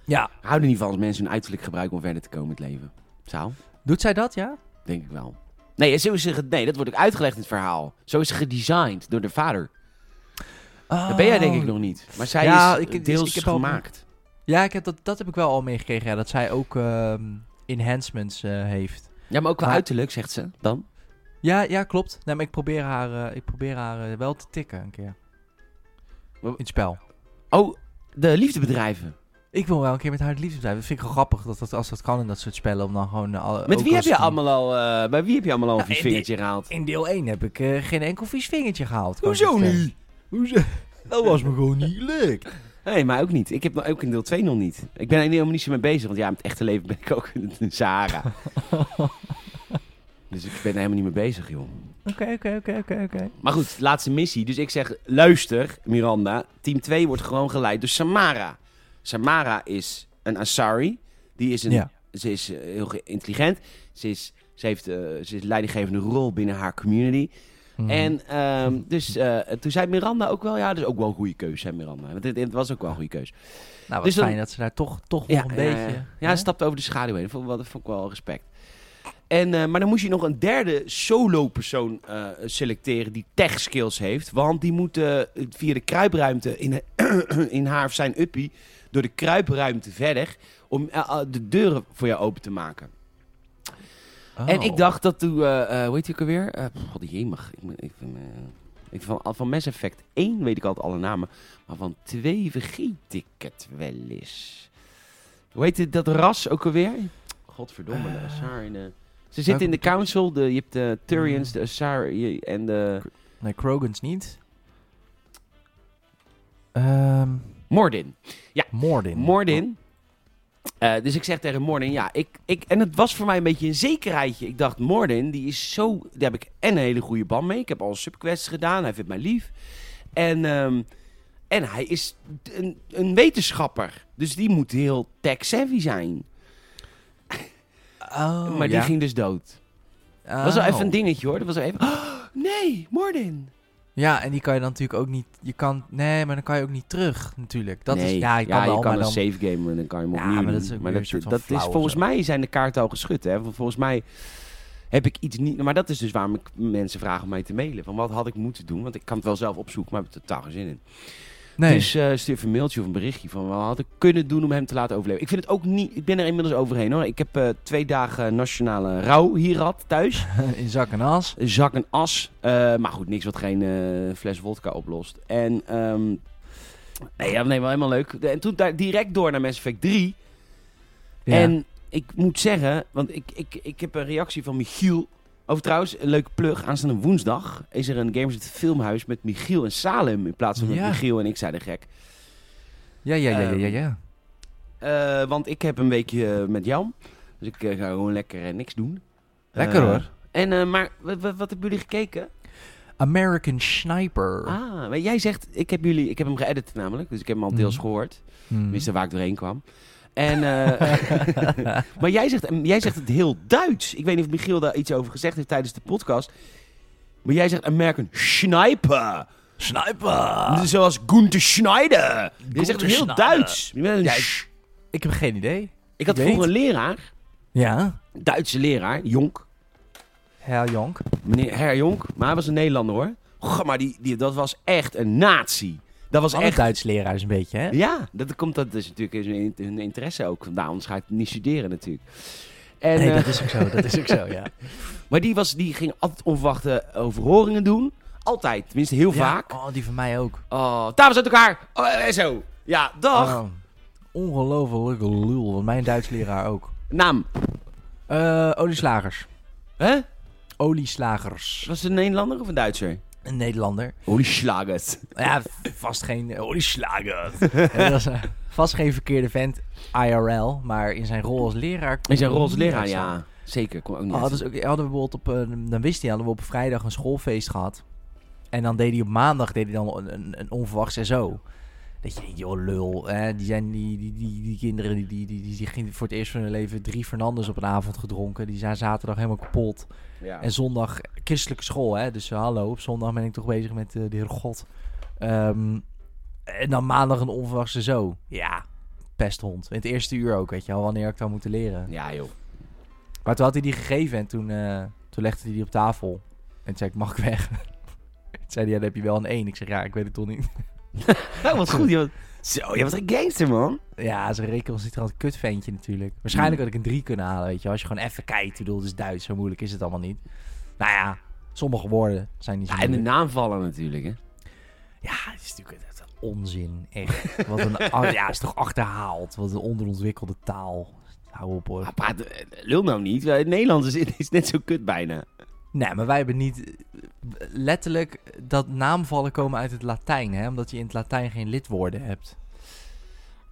Ja. Hou er niet van als mensen hun uiterlijk gebruiken om verder te komen in het leven. Zou? Doet zij dat, ja? Denk ik wel. Nee, zo is ze nee, dat wordt ook uitgelegd in het verhaal. Zo is ze gedesigned door de vader. Dat ben jij denk ik nog niet. Maar zij Oh. Ja, is ik- dus deels ik heb al- gemaakt. Ja, ik heb dat, dat heb ik wel al meegekregen. Ja, dat zij ook ehm, enhancements eh, heeft. Ja, maar ook wel Maar- uiterlijk, zegt ze dan. Ja, ja, klopt. Nee, maar ik probeer haar, eh, ik probeer haar eh, wel te tikken een keer. In het spel. Oh, de liefdebedrijven. Ik wil wel een keer met haar het liefde zijn. Dat vind ik wel grappig dat, dat als dat kan in dat soort spellen. Om dan gewoon... eh, al- Met wie heb je allemaal al, eh, bij wie heb je allemaal al een Nou, vies in die- vingertje gehaald? In deel 1 heb ik eh, geen enkel vies vingertje gehaald. Hoezo niet? Hoezo? Dat was me gewoon niet gelukt. Nee, maar ook niet. Ik heb ook in deel 2 nog niet. Ik ben er helemaal niet zo mee bezig. Want ja, met het echte leven ben ik ook in de Sahara. dus ik ben er helemaal niet mee bezig, joh. Oké, oké, oké, oké, oké. Maar goed, laatste missie. Dus ik zeg, luister, Miranda. Team 2 wordt gewoon geleid door Samara. Samara is een Asari. Die is een, Ja. Ze is eh, heel ge- intelligent. Ze, is, ze, heeft, eh, ze is een leidinggevende rol binnen haar community. Mhm. En ehm, dus eh, toen zei Miranda ook wel... Ja, dat is ook wel een goede keuze, hè, Miranda. Want het, het was ook wel een goede keuze. nou, wat dus dan- fijn dat ze daar toch, toch nog een beetje... Ja, hij stapte over de schaduw heen. Dat vond, ik wel- dat vond ik wel respect. En, maar dan moest je nog een derde solo-persoon selecteren die tech skills heeft. Want die moet via de kruipruimte in, in haar of zijn uppie... door de kruipruimte verder om eh, eh, de deuren voor jou open te maken. Oh. En ik dacht dat toen... eh eh hoe heet die ook alweer? Eh God, jemig. Ik, eh, ik, van, van Mass Effect 1 weet ik altijd alle namen. Maar van 2 vergeet ik het wel eens. Hoe heet het, dat ras ook alweer? Godverdomme, de Eh, Asari. De... Ze zitten in de council. De, je hebt de Turians, Mm. de Asari en de... Nee, Krogans niet. Ehm Mordin. Mordin. Mordin. Eh, dus ik zeg tegen Mordin, ja, ik, ik... En het was voor mij een beetje een zekerheidje. Ik dacht, Mordin, die is zo... Daar heb ik en een hele goede band mee. Ik heb al subquests gedaan. Hij vindt mij lief. En, ehm, en hij is een, een wetenschapper. Dus die moet heel tech-savvy zijn. Oh, maar die ja. ging dus dood. Dat was wel even een dingetje, hoor. Dat was wel even... Oh, nee, Mordin. Ja, en die kan je dan natuurlijk ook niet... Je kan... Nee, maar dan kan je ook niet terug, natuurlijk. Dat nee. is... Ja, je kan wel, je kan een dan... save game en dan kan je hem Ja, opnieuw maar dat is ook maar dat, een soort van dat is volgens mij zijn de kaarten al geschud. Hè? Volgens mij heb ik iets niet... Maar dat is dus waarom ik mensen vraag om mij te mailen. Van wat had ik moeten doen? Want ik kan het wel zelf opzoeken, maar ik heb er totaal geen zin in. Nee. Dus eh, stuur een mailtje of een berichtje van wat had ik kunnen doen om hem te laten overleven. Ik vind het ook niet... Ik ben er inmiddels overheen hoor. Ik heb eh, twee dagen nationale rouw hier gehad thuis. in zak en as. Zak en as. Eh, maar goed, niks wat geen fles vodka oplost. En ehm, nee, ja, nee, wel helemaal leuk. En toen daar direct door naar Mass Effect 3. Ja. En ik moet zeggen, want ik, ik, ik heb een reactie van Michiel. Over trouwens, een leuke plug. Aanstaande woensdag is er een Gamers het Filmhuis met Michiel en Salem. In plaats van met Ja. Michiel en ik zei de gek. ja, ja, ja, ja, ja, Ehm, ja. Eh, want ik heb een weekje eh, met Jan. Dus ik eh, ga gewoon lekker niks doen. Lekker hoor. En, maar wat, hebben jullie gekeken? American Sniper. Ah, maar jij zegt, ik heb, jullie, ik heb hem geëdit namelijk, dus ik heb hem al deels Mhm. gehoord. Hmm. Tenminste, waar ik doorheen kwam. En, eh, maar jij zegt, jij zegt het heel Duits. Ik weet niet of Michiel daar iets over gezegd heeft tijdens de podcast. Maar jij zegt American Sniper. Sniper! Zoals Gunther Schneider. Je zegt het heel Schneider. Duits. Ja, Ik heb geen idee. ik had vroeger een leraar, Ja. Duitse leraar, Jonk. Herr Jonk. Meneer Herr Jonk, maar hij was een Nederlander hoor. Goh, maar die, die, dat was echt een nazi. Dat was Alle echt Duits leraars een beetje, hè? Ja, dat komt dat is natuurlijk hun, hun interesse ook. Vandaar, anders ga het niet studeren natuurlijk. En, nee, eh, dat is ook zo. Dat is ook zo, ja. Maar die, was, die ging altijd onverwachte overhoringen doen. Altijd, tenminste heel Ja, vaak. Oh, die van mij ook. Oh, dames uit elkaar. Oh, en zo. Ja, dag. Oh, ongelofelijke lul. Want mijn Duits leraar ook. Naam. Eh olieslagers. Hè? Olieslagers. Was het een Nederlander of een Duitser? Een Nederlander. Schlagers. Ja, vast geen olieslagers. dat was eh, vast geen verkeerde vent IRL. Maar in zijn rol als leraar... In zijn rol als leraar, ja. Zeker, kon ook niet. Oh, dus hadden we bijvoorbeeld op, eh, dan wist hij, hadden we op vrijdag een schoolfeest gehad. En dan deed hij op maandag deed hij dan een, een, een SO. Dat je denkt, joh lul, hè, die, zijn, die, die, die, die kinderen die, die, die, die, die gingen voor het eerst van hun leven drie Fernandes op een avond gedronken. Die zijn zaterdag helemaal kapot. Ja. En zondag christelijke school, hè. Dus eh, hallo, op zondag ben ik toch bezig met eh, de Heer God. Ehm, en dan maandag een onverwachte zo. Ja, pesthond. In het eerste uur ook, weet je al, wanneer ik dan moeten leren. ja, joh. Maar toen had hij die gegeven en toen, eh, toen legde hij die op tafel. En toen zei ik, mag ik weg? toen zei hij, ja, dan heb je wel een 1. Ik zeg, ja, ik weet het toch niet. Nou, wat goed. joh. Zo, je was een gangster, man. ja, zo'n recalcitrant kutventje natuurlijk. Waarschijnlijk had ik een 3 kunnen halen, weet je. Als je gewoon even kijkt, ik bedoel, het is Duits, zo moeilijk is het allemaal niet. Nou ja, sommige woorden zijn niet zo Ja, en de naam vallen natuurlijk, hè. Ja, het is natuurlijk het, onzin, echt. Wat een, ja, het is toch achterhaald. Wat een onderontwikkelde taal. Hou op hoor. Eh, lul nou niet. Het Nederlands is, is net zo kut bijna. Nee, maar wij hebben niet letterlijk dat naamvallen komen uit het Latijn, hè? Omdat je in het Latijn geen lidwoorden hebt.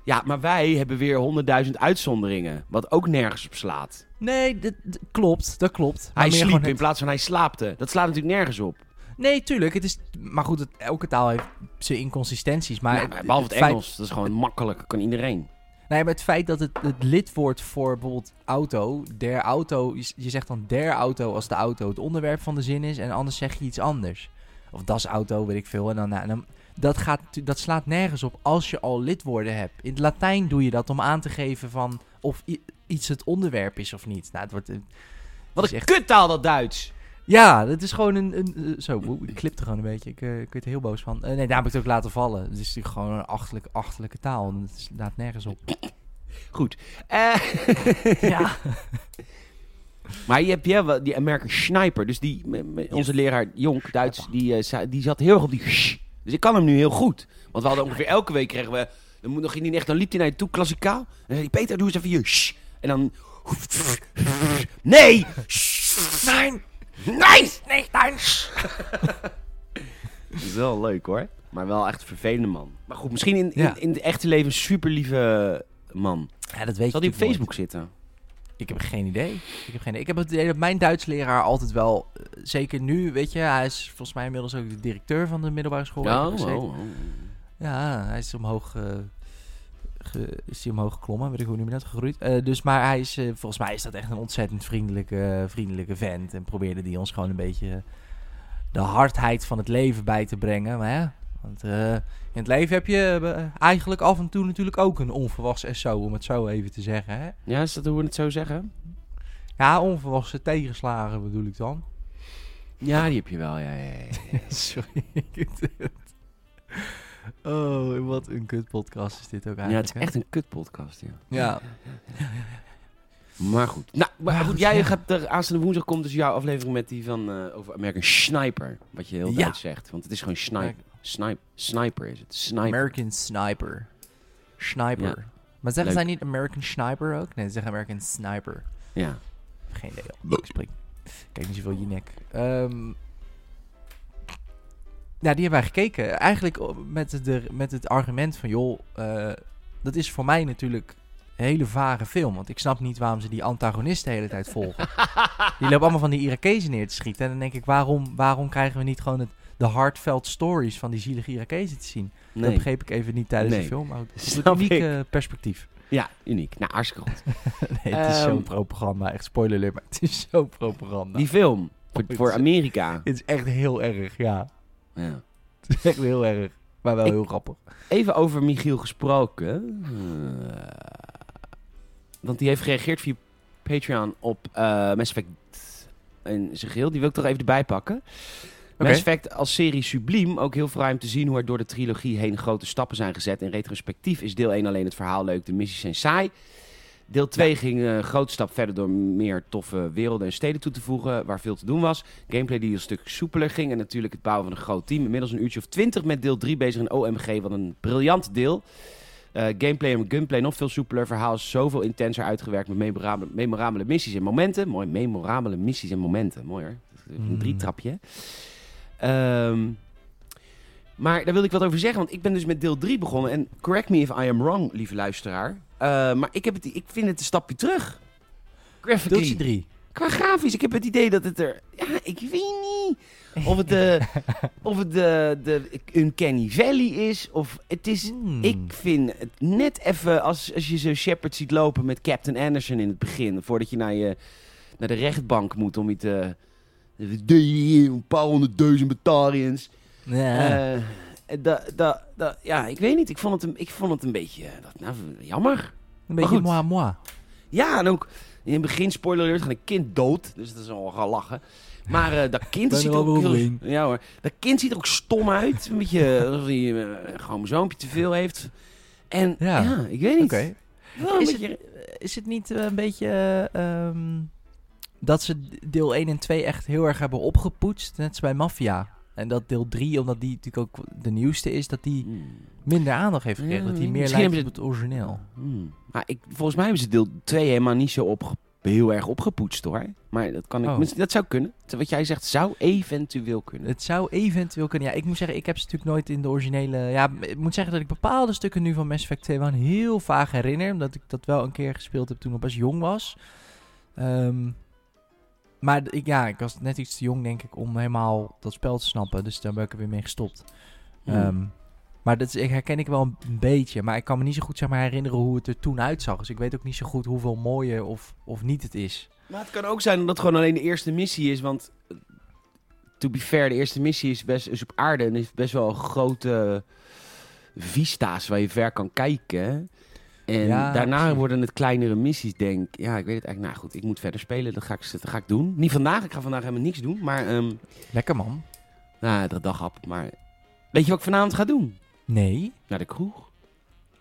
Ja, maar wij hebben weer honderdduizend uitzonderingen. Wat ook nergens op slaat. Nee, dat, dat klopt. Dat klopt. Maar Hij sliep in plaats van hij slaapte. Dat slaat natuurlijk nergens op. Nee, tuurlijk. Het is... Maar goed, het, elke taal heeft zijn inconsistenties. Maar behalve het, Engels. Dat is gewoon makkelijk. Kan iedereen. Nee, maar het feit dat het, het lidwoord voor bijvoorbeeld auto, der auto, je, je zegt dan der auto als de auto het onderwerp van de zin is en anders zeg je iets anders. Of das auto, weet ik veel. En dan, nou, en dan, dat, gaat, dat slaat nergens op als je al lidwoorden hebt. In het Latijn doe je dat om aan te geven van of iets het onderwerp is of niet. Nou, het wordt, Wat is een echt- kuttaal dat Duits. Ja, dat is gewoon een... een eh, zo, ik klipte gewoon een beetje. Ik, eh, ik werd er heel boos van. Eh, nee, daar heb ik het ook laten vallen. Het is natuurlijk gewoon een achterlijke, achterlijke taal. En het slaat nergens op. Goed. Eh, ja. maar je hebt ja, wel die American Sniper. Dus die, onze leraar Jonk, Duits, die, die zat heel erg op die sh. Dus ik kan hem nu heel goed. Want we hadden ongeveer elke week kregen we... Dan moet nog niet echt, dan liep hij naar je toe, klassikaal. En dan zei hij, Peter, doe eens even je sh. En dan... Nee! Nee! Nee! Nee, nein! Dat is wel leuk hoor. Maar wel echt een vervelende man. Maar goed, misschien in, in, Ja. in het echte leven een super lieve man. Ja, dat weet Zal je hij op natuurlijk Facebook zitten? Ik heb geen idee. Ik heb geen idee. Ik heb het idee dat mijn Duits leraar altijd wel, eh, zeker nu, weet je, hij is volgens mij inmiddels ook de directeur van de middelbare school. waar ik Oh, heb gezeten. oh, oh. Ja, hij is omhoog, eh, ge- is hij omhoog geklommen, weet ik hoe je dat, gegroeid. Eh, dus, maar hij is, eh, volgens mij is dat echt een ontzettend vriendelijke, vriendelijke vent. En probeerde die ons gewoon een beetje de hardheid van het leven bij te brengen. Maar ja, want eh, in het leven heb je eigenlijk af en toe natuurlijk ook een onverwachts SO, om het zo even te zeggen. Hè? Ja, is dat hoe we het zo zeggen? Ja, onverwachte tegenslagen bedoel ik dan. Ja, die heb je wel. Ja, ja, ja. Sorry. Oh, wat een kut podcast is dit ook ja, eigenlijk. het is echt een kutpodcast, ja. Ja. Maar goed. Nou, maar Maar goed, jij ja. gaat er aanstaande woensdag komt dus jouw aflevering met die van eh, over American Sniper. Wat je heel Ja. duidelijk zegt. Want het is gewoon sniper. Snipe, sniper is het. Sniper. American Sniper. Sniper. Ja. Maar zeggen Leuk. zij niet American Sniper ook? Nee, ze zeggen American Sniper. Ja. Geen idee. Ik spring. Kijk niet zoveel Jinek. Ehm ja, die hebben wij gekeken. Eigenlijk op- met, de, met het argument van... joh, eh, dat is voor mij natuurlijk een hele vage film. Want ik snap niet waarom ze die antagonist de hele tijd volgen. die lopen allemaal van die Irakezen neer te schieten. En dan denk ik, waarom, waarom krijgen we niet gewoon het, de heartfelt stories van die zielige Irakezen te zien? Dat begreep ik even niet tijdens Nee. de film. Maar het uniek eh, perspectief. Ja, uniek. Nou, hartstikke goed. nee, het is Ehm, zo'n propaganda. Echt spoiler alert, maar het is zo propaganda. Die film. Voor, voor Amerika. Het is echt heel erg, ja. Ja. Het is echt heel erg. Maar wel Ik- heel grappig. Even over Michiel gesproken. Eh, want die heeft gereageerd via Patreon op eh Mass Effect in zijn geheel. Die wil ik toch even erbij pakken. Mass Effect als serie subliem. Ook heel fraai om te zien hoe er door de trilogie heen grote stappen zijn gezet. In retrospectief is deel 1 alleen het verhaal leuk, de missies zijn saai. Deel 2 ging een grote stap verder door meer toffe werelden en steden toe te voegen, waar veel te doen was. Gameplay die een stuk soepeler ging en natuurlijk het bouwen van een groot team. Inmiddels een uurtje of 20 met deel 3 bezig in OMG, wat een briljant deel. Eh, gameplay en gunplay nog veel soepeler. Verhaal is zoveel intenser uitgewerkt met memorabele, memorabele missies en momenten. Mooi, memorabele missies en momenten. Mooi hoor. Een Mm. drie trapje. Ehm, maar daar wil ik wat over zeggen, want ik ben dus met deel 3 begonnen. En correct me if I am wrong, lieve luisteraar. Eh, maar ik, heb het, ik vind het een stapje terug. Graphically. 3. Qua grafisch, ik heb het idee dat het er... Ja, ik weet niet. Of het de, of het de, de Uncanny Valley is, of het is... Hmm. Ik vind het net even, als, als je zo Shepard ziet lopen met Captain Anderson in het begin, voordat je naar, je, naar de rechtbank moet om je te... Een paar honderdduizend Batarians. Ja. Eh, da, da, da, ja, ik weet niet. Ik vond het een, ik vond het een beetje eh, dat, nou, jammer. een beetje moi moi. Ja, en ook in het begin, spoiler alert, gaat een kind dood. Dus dat is al gaan lachen. Maar eh, dat kind ziet er ook heel, ja, hoor. Dat kind ziet er ook stom uit. Een beetje alsof hij uh, gewoon een zoompje te veel heeft. En ja, Ja. ik weet niet. Is beetje- Is het niet eh, een beetje eh, ehm, dat ze deel 1 en 2 echt heel erg hebben opgepoetst, net als bij Mafia? En dat deel 3, omdat die natuurlijk ook de nieuwste is, dat die Hmm. minder aandacht heeft Ja, gekregen. dat die meer misschien lijkt op het origineel. Hmm. Maar ik, volgens mij hebben ze deel 2 helemaal niet zo ben heel erg opgepoetst hoor. Maar dat, kan ik, Oh. dat zou kunnen. Wat jij zegt, zou eventueel kunnen. Het zou eventueel kunnen. Ja, ik moet zeggen, ik heb ze natuurlijk nooit in de originele... Ja, ik moet zeggen dat ik bepaalde stukken nu van Mass Effect 2 wel heel vaag herinner. Omdat ik dat wel een keer gespeeld heb toen ik best jong was. Ehm, maar ik, ja, ik was net iets te jong denk ik om helemaal dat spel te snappen. Dus daar ben ik er weer mee gestopt. Hmm. Ehm, maar dat is, ik herken ik wel een beetje. Maar ik kan me niet zo goed zeg maar, herinneren hoe het er toen uitzag. Dus ik weet ook niet zo goed hoeveel mooier of, of niet het is. Maar het kan ook zijn dat het gewoon alleen de eerste missie is. Want, eh, to be fair, de eerste missie is, best, is op aarde. En heeft best wel grote vista's waar je ver kan kijken. En Ja, daarna precies. worden het kleinere missies, denk ik. Ja, ik weet het eigenlijk. Nou goed, ik moet verder spelen. Dat ga ik, dat ga ik doen. Niet vandaag. Ik ga vandaag helemaal niks doen. Maar, ehm Lekker man. nou, de dag op. Maar weet je wat ik vanavond ga doen? Nee. Naar de kroeg.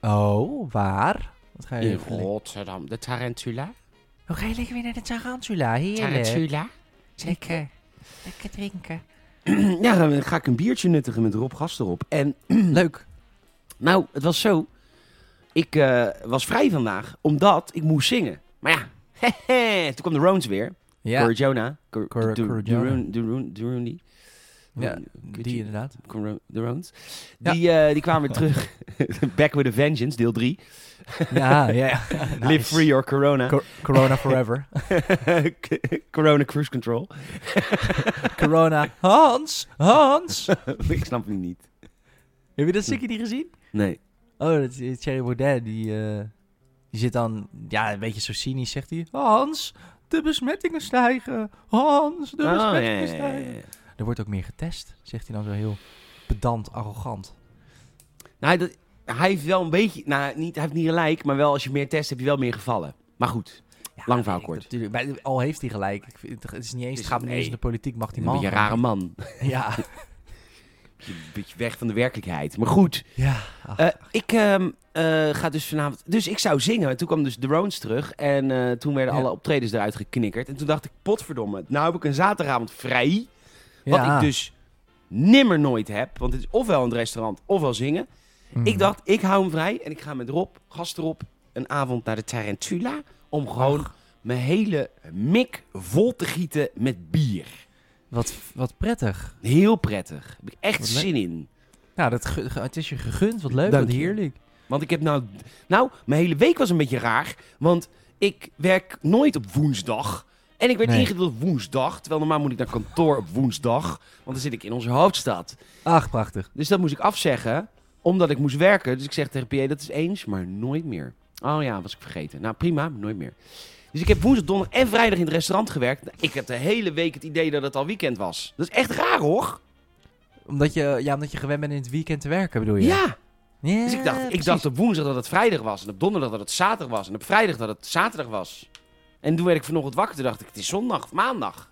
Oh, waar? Wat ga je In Rotterdam. De Tarantula. Oh, ga je lekker weer naar de Tarantula? Heerlijk. Tarantula. Lekker. Lekker drinken. ja, dan ga ik een biertje nuttigen met Rob Gast erop. En Leuk. Nou, het was zo. Ik eh, was vrij vandaag, omdat ik moest zingen. Maar ja, hehe, toen kwam de Rones weer. Ja, Cor Jonah. Cor- Cor- Du- Cor Durun- ja die inderdaad. De Rones. Die, eh, die kwamen weer terug. Back with a Vengeance, deel 3. Ja, ja. Live free or corona. Co- corona forever. corona cruise control. corona. Hans! Hans! ik snap het niet. Heb je dat stukje niet gezien? Nee. Oh, dat is Thierry Baudet. Die, eh, die zit dan, ja, een beetje zo cynisch, zegt hij. Hans, de besmettingen stijgen. Hans, de Oh, besmettingen ja, stijgen. ja. Er wordt ook meer getest, zegt hij dan zo heel pedant, arrogant. Nou, dat, hij heeft wel een beetje... Nou, niet, hij heeft niet gelijk, maar wel als je meer test heb je wel meer gevallen. Maar goed, Ja, Lang verhaal kort. natuurlijk. Al heeft hij gelijk. Ik vind, het is niet eens, Het gaat niet eens in de politiek, mag die een man. beetje een rare man. Ja. Een beetje weg van de werkelijkheid. Maar goed, Ja. ach. eh, ik ehm, eh, ga dus vanavond... Dus ik zou zingen. Toen kwam dus de Rones terug. En eh, toen werden Ja. alle optredens eruit geknikkerd. En toen dacht ik, potverdomme. Nou heb ik een zaterdagavond vrij. Wat Ja. ik dus nimmer nooit heb. Want het is ofwel het restaurant, ofwel zingen. Mm. Ik dacht, ik hou hem vrij. En ik ga met Rob, gast erop, een avond naar de Tarantula. Om gewoon Ach. mijn hele mik vol te gieten met bier. Wat, wat prettig. Heel prettig. Daar heb ik echt zin in. Nou, dat, het is je gegund. Wat leuk, Dank wat je. heerlijk. Want ik heb nou... Nou, mijn hele week was een beetje raar. Want ik werk nooit op woensdag. En ik werd Nee. ingedeeld op woensdag. Terwijl normaal moet ik naar kantoor op woensdag. Want dan zit ik in onze hoofdstad. Ach, prachtig. Dus dat moest ik afzeggen. Omdat ik moest werken. Dus ik zeg tegen PA, dat is eens, maar nooit meer. Oh ja, was ik vergeten. Nou prima, nooit meer. Dus ik heb woensdag, donderdag en vrijdag in het restaurant gewerkt. Ik heb de hele week het idee dat het al weekend was. Dat is echt raar hoor. Omdat je, ja, omdat je gewend bent in het weekend te werken, bedoel je? Ja. Ja, Dus ik dacht, ik dacht op woensdag dat het vrijdag was. En op donderdag dat het zaterdag was. En op vrijdag dat het zaterdag was. En toen werd ik vanochtend wakker. Toen dacht ik, het is zondag of maandag.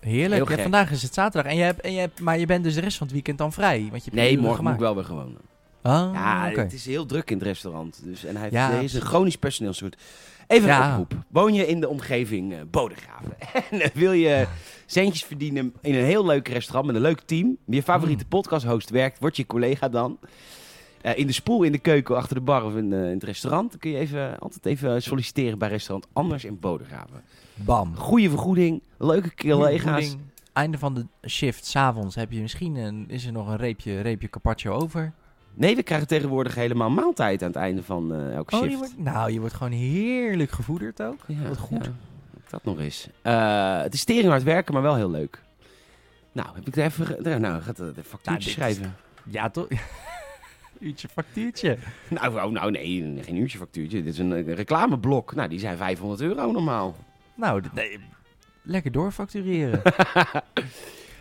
Heerlijk. Ja, vandaag is het zaterdag. En je hebt, en je hebt, maar je bent dus de rest van het weekend dan vrij. Want je hebt Nee, morgen moet ik gemaakt. wel weer gewoon. Ah, Ja, oké. het is heel druk in het restaurant. Dus, en hij heeft, Ja, is een chronisch personeelsgoed. Even een Ja. oproep. Woon je in de omgeving eh Bodegraven en eh, wil je centjes verdienen in een heel leuk restaurant met een leuk team. Je favoriete Mm. podcast-host werkt, wordt je collega dan. Eh, in de spoel, in de keuken, achter de bar of in, in het restaurant. Dan kun je even, altijd even solliciteren bij restaurant Anders in Bodegraven. Bam. Goede vergoeding, leuke collega's. Einde van de shift, s'avonds, heb je misschien een, is er nog een reepje, reepje carpaccio over. Nee, we krijgen tegenwoordig helemaal maaltijd aan het einde van eh elke Oh, shift. je wordt, nou, je wordt gewoon heerlijk gevoederd ook. Ja, Wat goed. ja. Dat nog eens. Eh, het is tering hard werken, maar wel heel leuk. Nou, heb ik er even... ge- Nou, gaat de factuurtje Nou, dit is- schrijven. Ja, toch? Uurtje factuurtje. Nou, oh, nou, nee, geen uurtje factuurtje. Dit is een, reclameblok. Nou, die zijn 500 euro normaal. Nou, nee, lekker doorfactureren.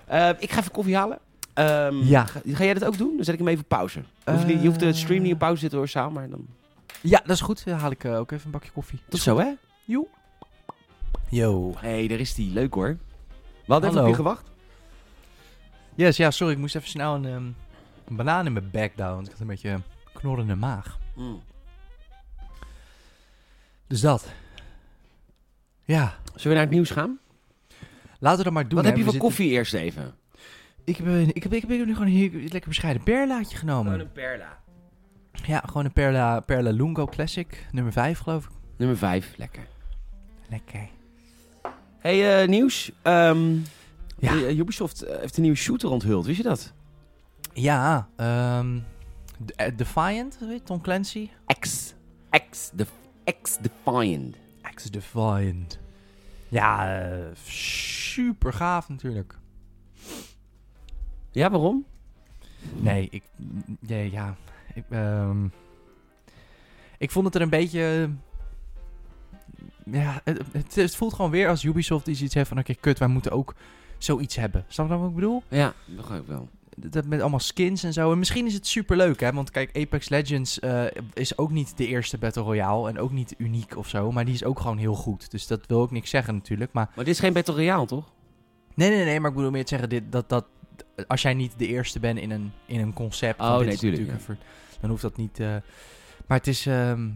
Eh, ik ga even koffie halen. Ehm, Ja. Ga, ga jij dat ook doen? Dan zet ik hem even op pauze. Je hoeft, niet- je hoeft de stream niet op pauze te zetten hoor, Saal, maar dan... ja, dat is goed. Dan haal ik eh, ook even een bakje koffie. Tot zo, hè? Joe. Yo. Hé, hey, daar is die. Leuk hoor. We hadden even Hallo. op je gewacht. Yes, ja, sorry. Ik moest even snel een, ehm, een banaan in mijn bek down. want Ik had een beetje knorrende maag. Mm. Dus dat. Ja. Zullen we naar het nieuws gaan? Laten we dat maar doen. Wat hè. heb je We voor zitten- koffie eerst even? Ik heb, een- ik, heb, ik, heb, ik heb nu gewoon een heel lekker bescheiden perlaatje genomen. perla. Ja, gewoon een Perla, Perla Lungo Classic. Nummer 5, geloof ik. Nummer 5, lekker. Lekker. Hey, eh, nieuws. Ehm, Ja. eh, Ubisoft eh, heeft een nieuwe shooter onthuld. Wist je dat? Ja, ehm, eh, Defiant, weet je, Tom Clancy. X. X. De X Defiant. X Defiant. Ja, super gaaf natuurlijk. Ja, waarom? Nee, ik. Ja, ja ik, ehm, ik vond het er een beetje. Ja, het, het, het voelt gewoon weer als Ubisoft die iets heeft van: oké, kut, wij moeten ook zoiets hebben. Snap je wat ik bedoel? Ja, begrijp ik wel. Dat met allemaal skins en zo. En misschien is het super leuk, hè? Want kijk, Apex Legends eh, is ook niet de eerste Battle Royale. En ook niet uniek of zo. Maar die is ook gewoon heel goed. Dus dat wil ook niks zeggen, natuurlijk. Maar Maar dit is geen Battle Royale, toch? nee, nee, nee. Maar ik bedoel meer te zeggen: dit, dat, dat, als jij niet de eerste bent in een, in een concept. Oh, nee, natuurlijk ver- dan hoeft dat niet. eh, maar het is. ehm,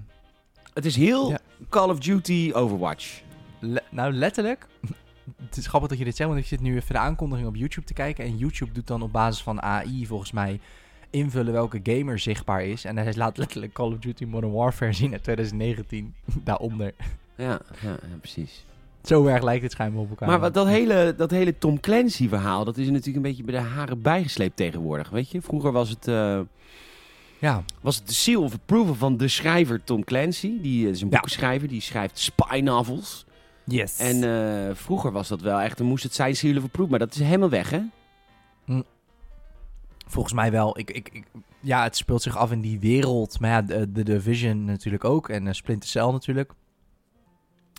Het is heel Ja. Call of Duty Overwatch. Le- nou, letterlijk. Het is grappig dat je dit zegt, want ik zit nu even de aankondiging op YouTube te kijken. En YouTube doet dan op basis van AI volgens mij invullen welke gamer zichtbaar is. En hij laat letterlijk Call of Duty Modern Warfare zien uit 2019 daaronder. Ja, ja, ja, precies. Zo erg lijkt het schijnbaar op elkaar. Maar wat, dat, hele, dat hele Tom Clancy verhaal, dat is natuurlijk een beetje bij de haren bijgesleept tegenwoordig. Weet je, vroeger was het, eh, Ja, was het de seal of approval van de schrijver Tom Clancy. Die eh, is een Ja. boekenschrijver, die schrijft spy novels. yes. En eh, vroeger was dat wel echt, dan moest het zijn seal of approval. Maar dat is helemaal weg, hè? Volgens mij wel. Ik, ik, ik, ja, het speelt zich af in die wereld. Maar ja, de, de Division natuurlijk ook. En Splinter Cell natuurlijk.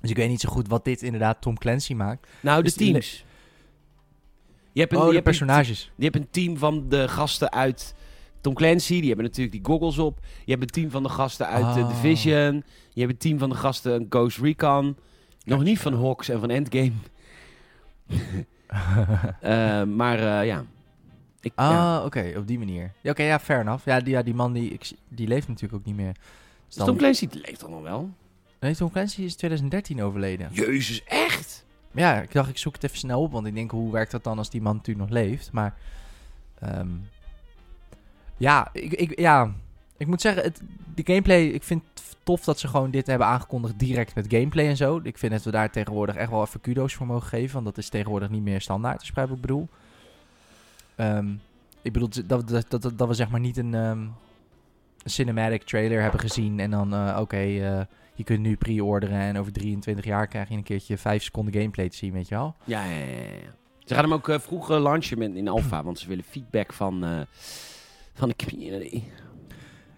Dus ik weet niet zo goed wat dit inderdaad Tom Clancy maakt. Nou, de Dus teams. Je hebt een, Oh, je de hebt een- personages. Je hebt een team van de gasten uit Tom Clancy. Die hebben natuurlijk die goggles op. Je hebt een team van de gasten uit de Oh. Division. Je hebt een team van de gasten Ghost Recon. Nog niet van Hawks en van Endgame. Eh, maar eh, ja. Ik, Ah, ja. oké, op die manier. Ja, oké, ja, fair enough. Ja, die, ja, die man die, die leeft natuurlijk ook niet meer. Dus Tom Clancy leeft dan nog wel. Nee, Tom Clancy is 2013 overleden. Jezus, echt? Ja, ik dacht, ik zoek het even snel op, want ik denk, hoe werkt dat dan als die man natuurlijk nog leeft? Maar, ehm, ja, ik, ik, ja, ik moet zeggen, het, de gameplay, ik vind het tof dat ze gewoon dit hebben aangekondigd direct met gameplay en zo. Ik vind dat we daar tegenwoordig echt wel even kudo's voor mogen geven, want dat is tegenwoordig niet meer standaard, wat ik bedoel. Ehm, ik bedoel, dat, dat, dat, dat we zeg maar niet een, ehm, een cinematic trailer hebben gezien en dan, eh, oké, eh, je kunt nu pre-orderen en over 23 jaar krijg je een keertje 5 seconden gameplay te zien, weet je wel. Ja, ja, ja. ja. Ze gaan hem ook eh, vroeg launchen met, in alpha. Want ze willen feedback van, eh, van de community.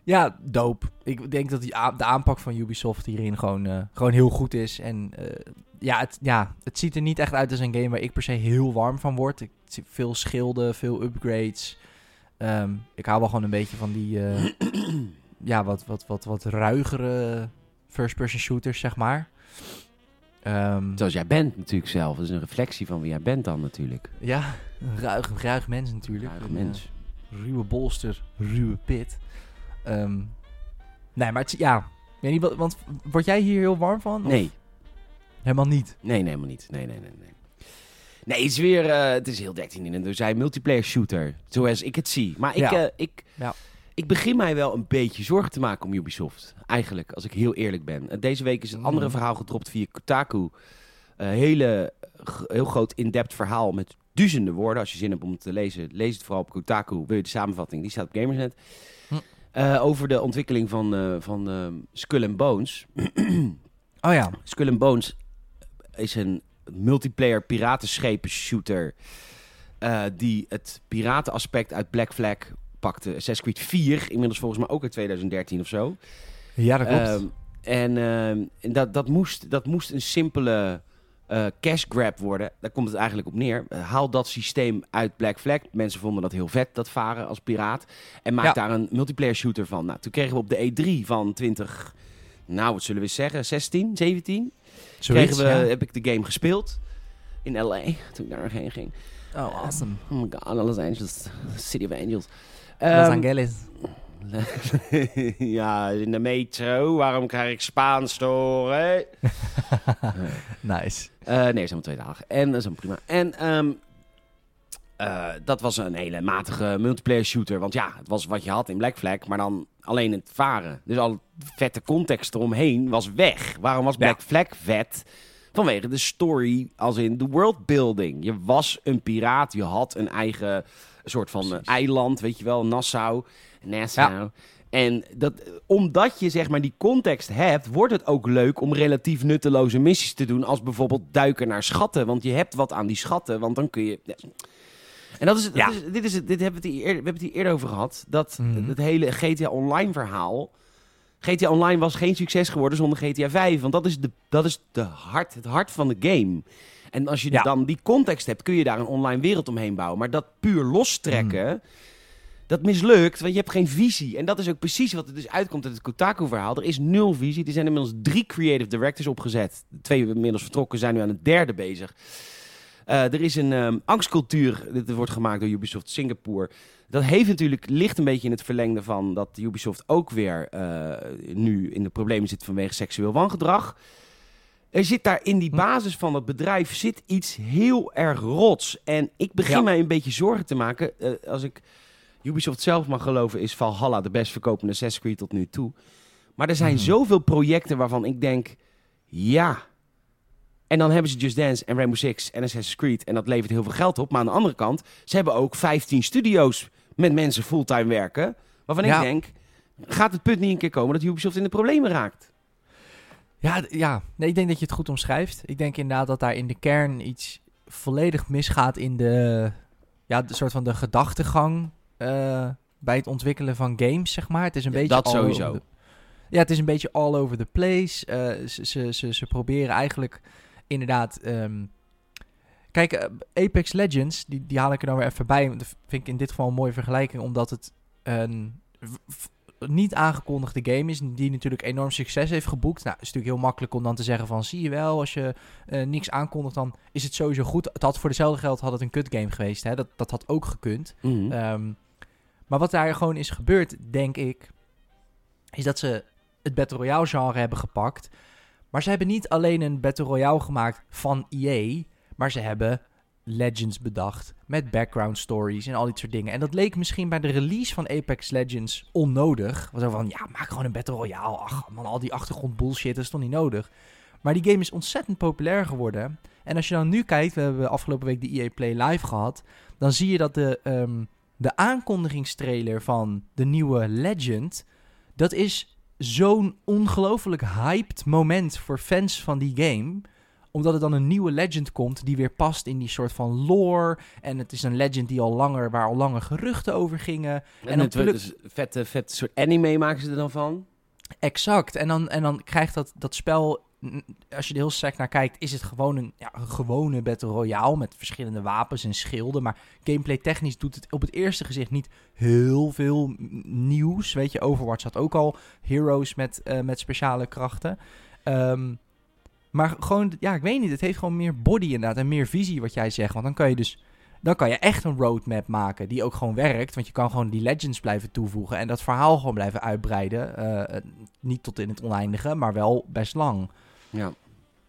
Ja, dope. Ik denk dat die de aanpak van Ubisoft hierin gewoon, eh, gewoon heel goed is. En ja, het, ja, het ziet er niet echt uit als een game waar ik per se heel warm van word. Ik zie veel schilden, veel upgrades. Ehm, ik hou wel gewoon een beetje van die, ja, wat, wat, wat, wat ruigere first-person shooters, zeg maar. Ehm, Zoals jij bent natuurlijk zelf. Dat is een reflectie van wie jij bent dan natuurlijk. ja, een ruig, ruig mens natuurlijk. Ruige Een, eh, mens. ruwe bolster, ruwe pit. Ehm, nee, maar het, ja, weet niet, want word jij hier heel warm van? Of Nee. Helemaal niet. Nee, nee, helemaal niet. Nee, nee, nee, nee. Nee, het is weer, eh, het is heel 13 in een dozijn multiplayer shooter. Zoals ik het zie. Maar ik, Ja. eh, ik, Ja. Ik begin mij wel een beetje zorgen te maken om Ubisoft. Eigenlijk, als ik heel eerlijk ben. Eh, Deze week is een andere Mhm. verhaal gedropt via Kotaku. Een hele, g- heel groot in-depth verhaal met duizenden woorden. Als je zin hebt om het te lezen, lees het vooral op Kotaku. Wil je de samenvatting? Die staat op Gamersnet. Hm. Eh, over de ontwikkeling van, eh, van eh, Skull and Bones. Oh ja. Skull and Bones is een multiplayer piratenschepen shooter. eh, die het piratenaspect uit Black Flag pakte. Assassin's Creed 4, inmiddels volgens mij ook uit 2013 of zo. Ja, dat klopt. Ehm, en ehm, en dat, dat, moest, dat moest een simpele eh, cash grab worden. Daar komt het eigenlijk op neer. Eh, haal dat systeem uit Black Flag. Mensen vonden dat heel vet, dat varen als piraat. En maak Ja. daar een multiplayer shooter van. Nou, toen kregen we op de E3 van 20... Nou, wat zullen we zeggen? 16, 17? Zoiets, kregen we, ja. heb ik de game gespeeld. In LA, toen ik daar nog heen ging. Oh, awesome. Oh my god, Los Angeles. City of Angels. Los Ehm, Angeles. ja, in de metro. Waarom krijg ik Spaans te horen? Nice. Eh, nee, dat is helemaal twee dagen. En dat is prima. En ehm, eh, dat was een hele matige multiplayer shooter. Want ja, het was wat je had in Black Flag, maar dan alleen het varen. Dus al vette context eromheen was weg. Waarom was Ja. Black Flag vet? Vanwege de story, als in de worldbuilding. Je was een piraat, je had een eigen soort van eh, Precies. eiland, weet je wel, Nassau. Nassau. En dat, omdat je zeg maar die context hebt, wordt het ook leuk om relatief nutteloze missies te doen. Als bijvoorbeeld duiken naar schatten. Want je hebt wat aan die schatten, want dan kun je... ja. En dat is, het- Ja. dat is, dit is het, dit hebben we, het hier eerder, we hebben het hier eerder over gehad. Dat Mhm. het hele GTA Online verhaal... GTA Online was geen succes geworden zonder GTA 5. Want dat is, de, dat is de hart, het hart van de game. En als je Ja. dan die context hebt, kun je daar een online wereld omheen bouwen. Maar dat puur lostrekken, dat mislukt, want je hebt geen visie. En dat is ook precies wat er dus uitkomt uit het Kotaku-verhaal. Er is nul visie. Er zijn inmiddels drie creative directors opgezet. De twee inmiddels vertrokken, zijn nu aan het derde bezig. Eh, er is een ehm, angstcultuur, dit wordt gemaakt door Ubisoft Singapore. Dat heeft natuurlijk, ligt een beetje in het verlengde van dat Ubisoft ook weer eh, nu in de problemen zit vanwege seksueel wangedrag. Er zit daar in die Hm. basis van het bedrijf zit iets heel erg rots. En ik begin Ja. mij een beetje zorgen te maken. eh, als ik Ubisoft zelf mag geloven, is Valhalla de best verkopende Assassin's Creed tot nu toe. Maar er zijn Mhm. zoveel projecten waarvan ik denk, ja. En dan hebben ze Just Dance en Rainbow Six en Assassin's Creed. En dat levert heel veel geld op. Maar aan de andere kant, ze hebben ook 15 studio's met mensen fulltime werken. Waarvan Ja. ik denk, gaat het punt niet een keer komen dat Ubisoft in de problemen raakt? Ja, ja. Nee, ik denk dat je het goed omschrijft. Ik denk inderdaad dat daar in de kern iets volledig misgaat in de, ja, de soort van de gedachtegang eh, bij het ontwikkelen van games, zeg maar. Het is een Ja, beetje dat all sowieso. the- ja, het is een beetje all over the place. Eh, ze, ze, ze, ze proberen eigenlijk inderdaad... ehm, kijk, eh, Apex Legends, die, die haal ik er dan weer even bij. Dat vind ik in dit geval een mooie vergelijking, omdat het een niet aangekondigde game is, die natuurlijk enorm succes heeft geboekt. Nou, het is natuurlijk heel makkelijk om dan te zeggen van, zie je wel, als je eh, niks aankondigt, dan is het sowieso goed. Het had voor dezelfde geld had het een kut game geweest, hè? Dat, dat had ook gekund. Mhm. Ehm, maar wat daar gewoon is gebeurd, denk ik, is dat ze het Battle Royale genre hebben gepakt. Maar ze hebben niet alleen een Battle Royale gemaakt van EA, maar ze hebben Legends bedacht met background stories en al dit soort dingen. En dat leek misschien bij de release van Apex Legends onnodig. Was zo van, ja, maak gewoon een Battle Royale. Ach man, al die achtergrond bullshit, dat is toch niet nodig. Maar die game is ontzettend populair geworden. En als je dan nu kijkt, we hebben afgelopen week de EA Play Live gehad, dan zie je dat de, ehm, de aankondigingstrailer van de nieuwe Legend, dat is zo'n ongelooflijk hyped moment voor fans van die game omdat er dan een nieuwe legend komt die weer past in die soort van lore. En het is een legend die al langer, waar al langer geruchten over gingen. En, het dus vette, vette soort anime maken ze er dan van. Exact. En dan, en dan krijgt dat, dat spel, als je er heel sec naar kijkt, is het gewoon een, ja, een gewone Battle Royale met verschillende wapens en schilden. Maar gameplay technisch doet het op het eerste gezicht niet heel veel nieuws. Weet je, Overwatch had ook al heroes met, eh, met speciale krachten. Ehm, maar gewoon, ja, ik weet niet. Het heeft gewoon meer body inderdaad en meer visie wat jij zegt. Want dan kan je dus, dan kan je echt een roadmap maken die ook gewoon werkt. Want je kan gewoon die legends blijven toevoegen en dat verhaal gewoon blijven uitbreiden. Eh, eh, niet tot in het oneindige, maar wel best lang. Ja.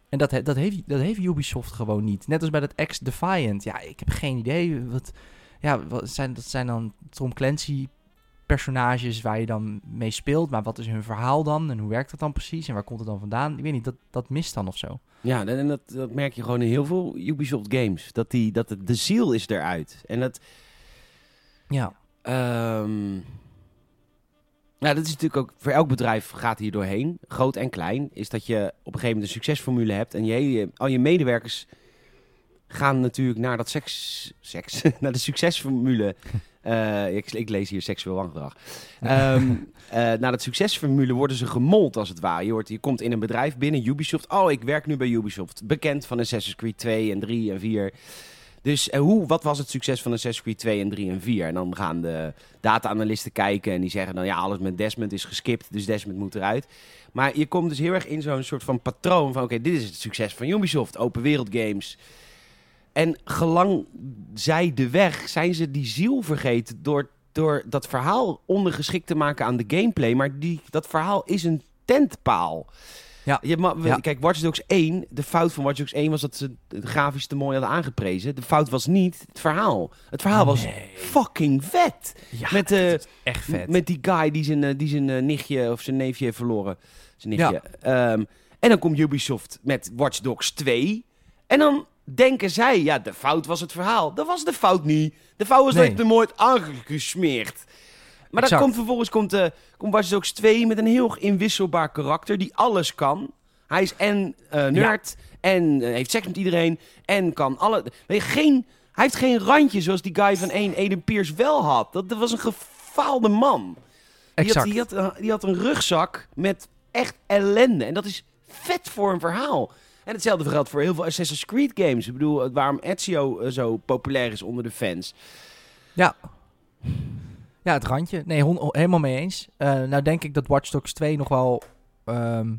En dat, dat, heeft, dat heeft Ubisoft gewoon niet. Net als bij dat X-Defiant. Ja, ik heb geen idee. Wat, ja, wat zijn, dat zijn dan Tom Clancy personages waar je dan mee speelt. Maar wat is hun verhaal dan? En hoe werkt dat dan precies? En waar komt het dan vandaan? Ik weet niet, dat, dat mist dan of zo. Ja, en dat, dat merk je gewoon in heel veel Ubisoft games. Dat, die, dat het, de ziel is eruit. En dat... Ja. nou, dat is natuurlijk ook... Voor elk bedrijf gaat hier doorheen, groot en klein... is dat je op een gegeven moment een succesformule hebt... en je, al je medewerkers gaan natuurlijk naar dat seks... Seks? naar de succesformule... Eh, ik, ik lees hier seksueel wangedrag. Ehm eh, na dat succesformule worden ze gemold als het ware. Je, hoort, je komt in een bedrijf binnen, Ubisoft. Oh, ik werk nu bij Ubisoft. Bekend van Assassin's Creed 2 en 3 en 4. Dus eh, hoe, wat was het succes van Assassin's Creed 2 en 3 en 4? En dan gaan de data-analysten kijken en die zeggen dan... ja, alles met Desmond is geskipt, dus Desmond moet eruit. Maar je komt dus heel erg in zo'n soort van patroon van... oké, dit is het succes van Ubisoft, open wereld games... En gelang zij de weg, zijn ze die ziel vergeten door, door dat verhaal ondergeschikt te maken aan de gameplay. Maar die, dat verhaal is een tentpaal. Ja. Je ma- we- Ja. Kijk, Watch Dogs 1, de fout van Watch Dogs 1 was dat ze het grafisch te mooi hadden aangeprezen. De fout was niet het verhaal. Het verhaal was fucking vet. Ja, Met, is echt vet. Met die guy die zijn, eh, die zijn eh, nichtje of zijn neefje heeft verloren. Zijn nichtje. Ehm, En dan komt Ubisoft met Watch Dogs 2. En dan denken zij, ja, de fout was het verhaal. Dat was de fout niet. De fout was Nee. dat je hem nooit aangesmeerd. Maar dan komt vervolgens komt, eh komt Watch Dogs 2 met een heel inwisselbaar karakter die alles kan. Hij is en eh nerd en eh, heeft seks met iedereen en kan alle... Weet je, geen, hij heeft geen randje zoals die guy van 1, Aiden Pierce wel had. Dat, dat was een gefaalde man. Die had, Exact. die, had, die had een rugzak met echt ellende. En dat is vet voor een verhaal. En hetzelfde geldt voor heel veel Assassin's Creed games. Ik bedoel, waarom Ezio eh, zo populair is onder de fans. Ja. Ja, het randje. Nee, hon- helemaal mee eens. Eh, nou denk ik dat Watch Dogs 2 nog wel ehm,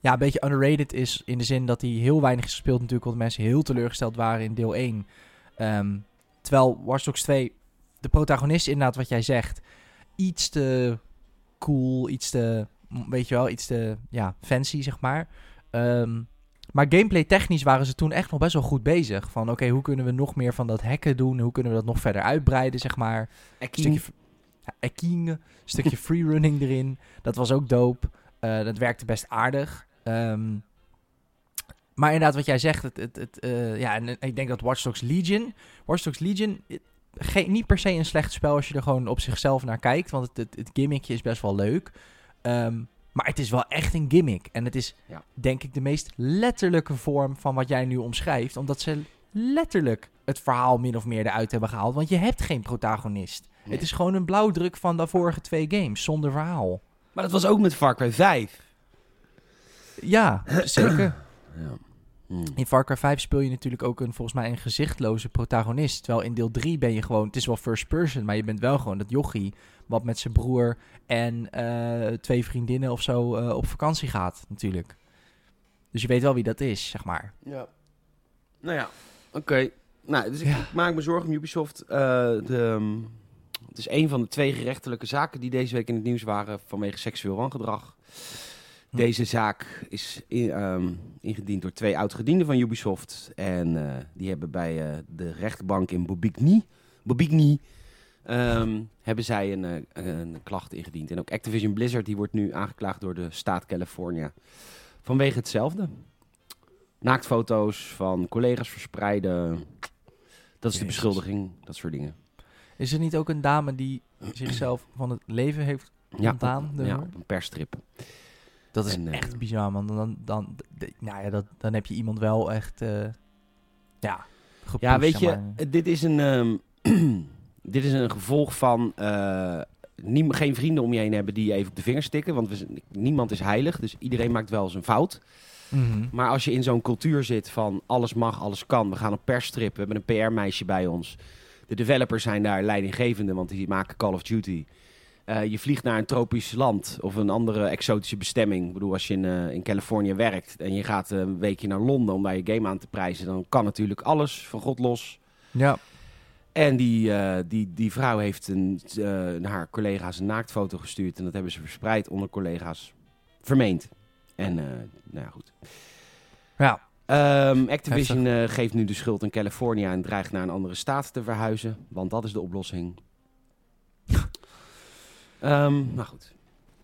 ja, een beetje underrated is. In de zin dat hij heel weinig is gespeeld natuurlijk. Want mensen heel teleurgesteld waren in deel 1. Ehm, terwijl Watch Dogs 2, de protagonist inderdaad wat jij zegt. Iets te cool, iets te, weet je wel, iets te ja, fancy zeg maar. Ehm, maar gameplay technisch waren ze toen echt nog best wel goed bezig. Van oké, hoe kunnen we nog meer van dat hacken doen? Hoe kunnen we dat nog verder uitbreiden, zeg maar? Een stukje, hacking, stukje freerunning erin. Dat was ook dope. Eh, dat werkte best aardig. Ehm, maar inderdaad, wat jij zegt, het, het, het, eh, ja, en ik denk dat Watch Dogs Legion... Watch Dogs Legion, eh, geen, niet per se een slecht spel als je er gewoon op zichzelf naar kijkt. Want het, het, het gimmickje is best wel leuk. Ehm, maar het is wel echt een gimmick. En het is, Ja. denk ik, de meest letterlijke vorm van wat jij nu omschrijft. Omdat ze letterlijk het verhaal min of meer eruit hebben gehaald. Want je hebt geen protagonist. Nee. Het is gewoon een blauwdruk van de vorige twee games, zonder verhaal. Maar dat was ook met Far Cry 5. Ja, zeker. Ja. Hmm. In Far Cry 5 speel je natuurlijk ook een, volgens mij een gezichtloze protagonist. Terwijl in deel 3 ben je gewoon, het is wel first person, maar je bent wel gewoon dat jochie wat met zijn broer en eh, twee vriendinnen of zo eh, op vakantie gaat natuurlijk. Dus je weet wel wie dat is, zeg maar. Ja. Nou ja, oké. Nou, dus ik, Ja. maak me zorgen om Ubisoft. Eh, de, ehm, het is een van de twee gerechtelijke zaken die deze week in het nieuws waren vanwege seksueel wangedrag. Hm. Deze zaak is in- ehm, ingediend door twee oud-gedienden van Ubisoft. En eh, die hebben bij eh, de rechtbank in Bobigny, Bobigny ehm, hebben zij een, eh, een klacht ingediend. En ook Activision Blizzard die wordt nu aangeklaagd door de staat California. Vanwege hetzelfde. Naaktfoto's van collega's verspreiden. Dat is de beschuldiging, dat soort dingen. Is er niet ook een dame die zichzelf van het leven heeft ontdaan? op, door- ja, op een persstrip. Dat is En, eh, echt bizar, man. Dan, dan, nou ja, dat, dan heb je iemand wel echt, eh, ja, gepusht, Ja, weet je, maar. dit is een, ehm, dit is een gevolg van eh, niem- geen vrienden om je heen hebben die je even op de vingers stikken. Want we, niemand is heilig, dus iedereen maakt wel eens een fout. Mhm. Maar als je in zo'n cultuur zit van alles mag, alles kan. We gaan op persstrip, we hebben een PR-meisje bij ons. De developers zijn daar leidinggevende, want die maken Call of Duty. Eh, je vliegt naar een tropisch land of een andere exotische bestemming. Ik bedoel, als je in, eh, in Californië werkt en je gaat eh, een weekje naar Londen om daar je game aan te prijzen, dan kan natuurlijk alles van God los. Ja, En die, die, die vrouw heeft een, haar collega's een naaktfoto gestuurd en dat hebben ze verspreid onder collega's. Vermeend. En, nou ja, goed. ja. Ehm, Activision geeft nu de schuld aan California en dreigt naar een andere staat te verhuizen. Want dat is de oplossing. Ehm nou goed.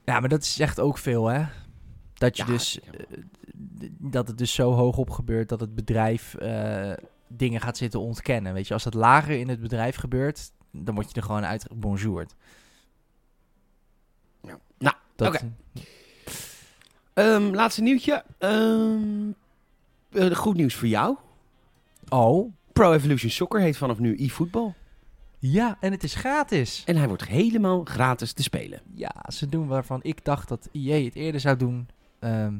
Ja, maar dat zegt ook veel, hè? Dat je Ja, dus, eh, dat het dus zo hoog op gebeurt dat het bedrijf eh, dingen gaat zitten ontkennen. Weet je, als dat lager in het bedrijf gebeurt, dan word je er gewoon uit bonjourd. Ja. Nou, Dat, oké. Ehm, laatste nieuwtje. Ehm, eh, goed nieuws voor jou. Oh, Pro Evolution Soccer heet vanaf nu eFootball. Ja, en het is gratis. En hij wordt helemaal gratis te spelen. Ja, ze doen waarvan ik dacht dat EA het eerder zou doen. Ehm,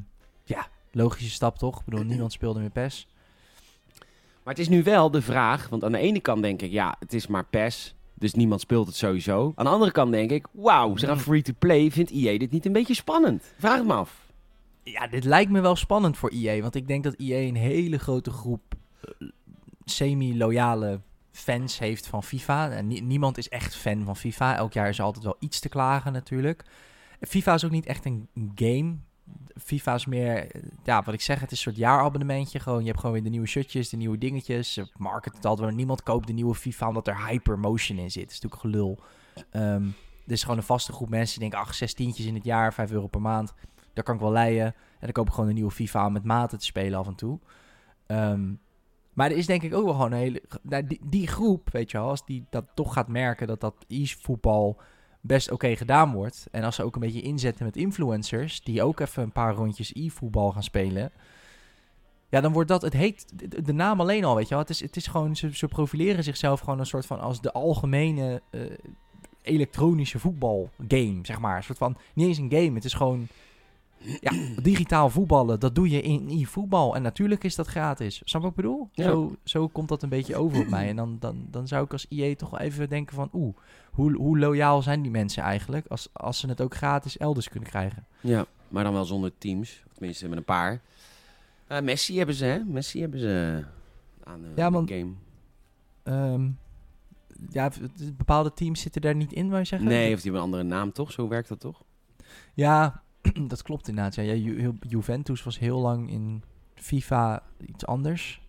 ja, logische stap toch? Ik bedoel, niemand speelde meer PES. Maar het is nu wel de vraag, want aan de ene kant denk ik, ja, het is maar PES, dus niemand speelt het sowieso. Aan de andere kant denk ik, wauw, ze gaan Mm. free-to-play, vindt EA dit niet een beetje spannend? Vraag het me af. Ja, dit lijkt me wel spannend voor EA. Want ik denk dat EA een hele grote groep eh, semi-loyale fans heeft van FIFA. En nie- niemand is echt fan van FIFA. Elk jaar is er altijd wel iets te klagen natuurlijk. FIFA is ook niet echt een game. FIFA is meer, ja, wat ik zeg, het is een soort jaarabonnementje. Gewoon, je hebt gewoon weer de nieuwe shirtjes, de nieuwe dingetjes. Ze marketen het altijd wel. Niemand koopt de nieuwe FIFA omdat er hypermotion in zit. Dat is natuurlijk gelul. Ehm er is gewoon een vaste groep mensen die denken, ach, zes tientjes in het jaar, vijf euro per maand. daar kan ik wel leiden. En dan koop ik gewoon een nieuwe FIFA om met maten te spelen af en toe. Ehm, maar er is denk ik ook wel gewoon een hele... Nou, die, die groep, weet je wel, als die dat toch gaat merken dat dat e-voetbal best oké gedaan wordt. En als ze ook een beetje inzetten met influencers, die ook even een paar rondjes e-voetbal gaan spelen. Ja, dan wordt dat, het heet, de, naam alleen al, weet je wel. Het is, het is gewoon, ze, ze profileren zichzelf gewoon een soort van als de algemene eh, elektronische voetbalgame, zeg maar. Een soort van, niet eens een game, het is gewoon, ja, digitaal voetballen, dat doe je in e-voetbal. En natuurlijk is dat gratis. Snap wat ik bedoel? Ja. Zo, zo komt dat een beetje over op mij. En dan, dan, dan zou ik als IE toch wel even denken van, oeh, hoe, hoe loyaal zijn die mensen eigenlijk als, als ze het ook gratis elders kunnen krijgen? Ja, maar dan wel zonder teams. Tenminste met een paar. Eh, Messi hebben ze, hè? Messi hebben ze aan de Ja, want- game. Ehm, ja, bepaalde teams zitten daar niet in, wou je zeggen? Nee, of die hebben een andere naam, toch? Zo werkt dat toch? Ja, dat klopt inderdaad. Ja, Ja, Ju- Ju- Juventus was heel lang in FIFA iets anders.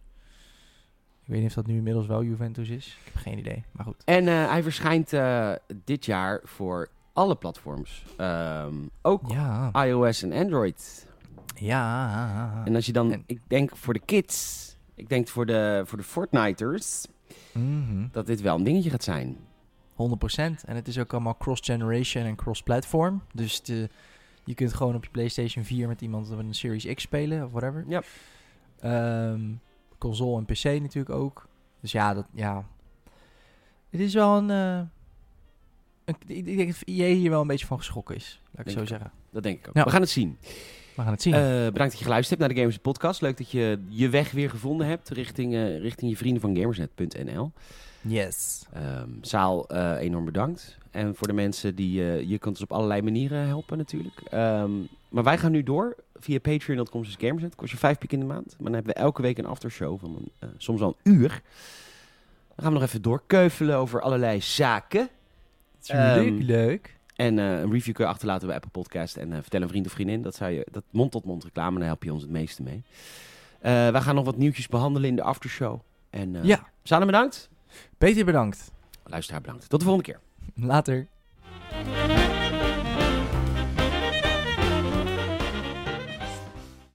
Ik weet niet of dat nu inmiddels wel Juventus is. Ik heb geen idee, maar goed. En eh, hij verschijnt eh, dit jaar voor alle platforms. Ehm, ook Ja, iOS en Android. ja. En als je dan, En- ik denk voor de kids, ik denk voor de, voor de Fortniters, Mhm. dat dit wel een dingetje gaat zijn. 100%. En het is ook allemaal cross-generation en cross-platform. Dus de, je kunt gewoon op je PlayStation 4 met iemand op een Series X spelen of whatever. Ja. Ehm, console en PC natuurlijk ook. Dus ja, dat, ja. Het is wel een... eh, een ik denk dat EA hier wel een beetje van geschrokken is. Laat ik Denk zo ik zeggen. Dat denk ik ook. Ja. We gaan het zien. We gaan het zien. Eh, bedankt dat je geluisterd hebt naar de Gamers Podcast. Leuk dat je je weg weer gevonden hebt richting, eh, richting je vrienden van Gamersnet.nl. yes. Zaal, eh, enorm bedankt. En voor de mensen die... eh, je kunt ons op allerlei manieren helpen natuurlijk. Ehm, maar wij gaan nu door via patreon.com gamersnet. Kost je vijf piek in de maand. Maar dan hebben we elke week een aftershow van een, eh, soms wel een uur. Dan gaan we nog even doorkeuvelen over allerlei zaken. Ehm, leuk, leuk. En eh, een review kun je achterlaten bij Apple Podcast. En eh, vertel een vriend of vriendin. Dat, zou je, dat mond-tot-mond reclame, daar help je ons het meeste mee. Eh, wij gaan nog wat nieuwtjes behandelen in de aftershow. En Ja. Sana bedankt. Peter, bedankt. Luisteraar bedankt. Tot de volgende keer. Later.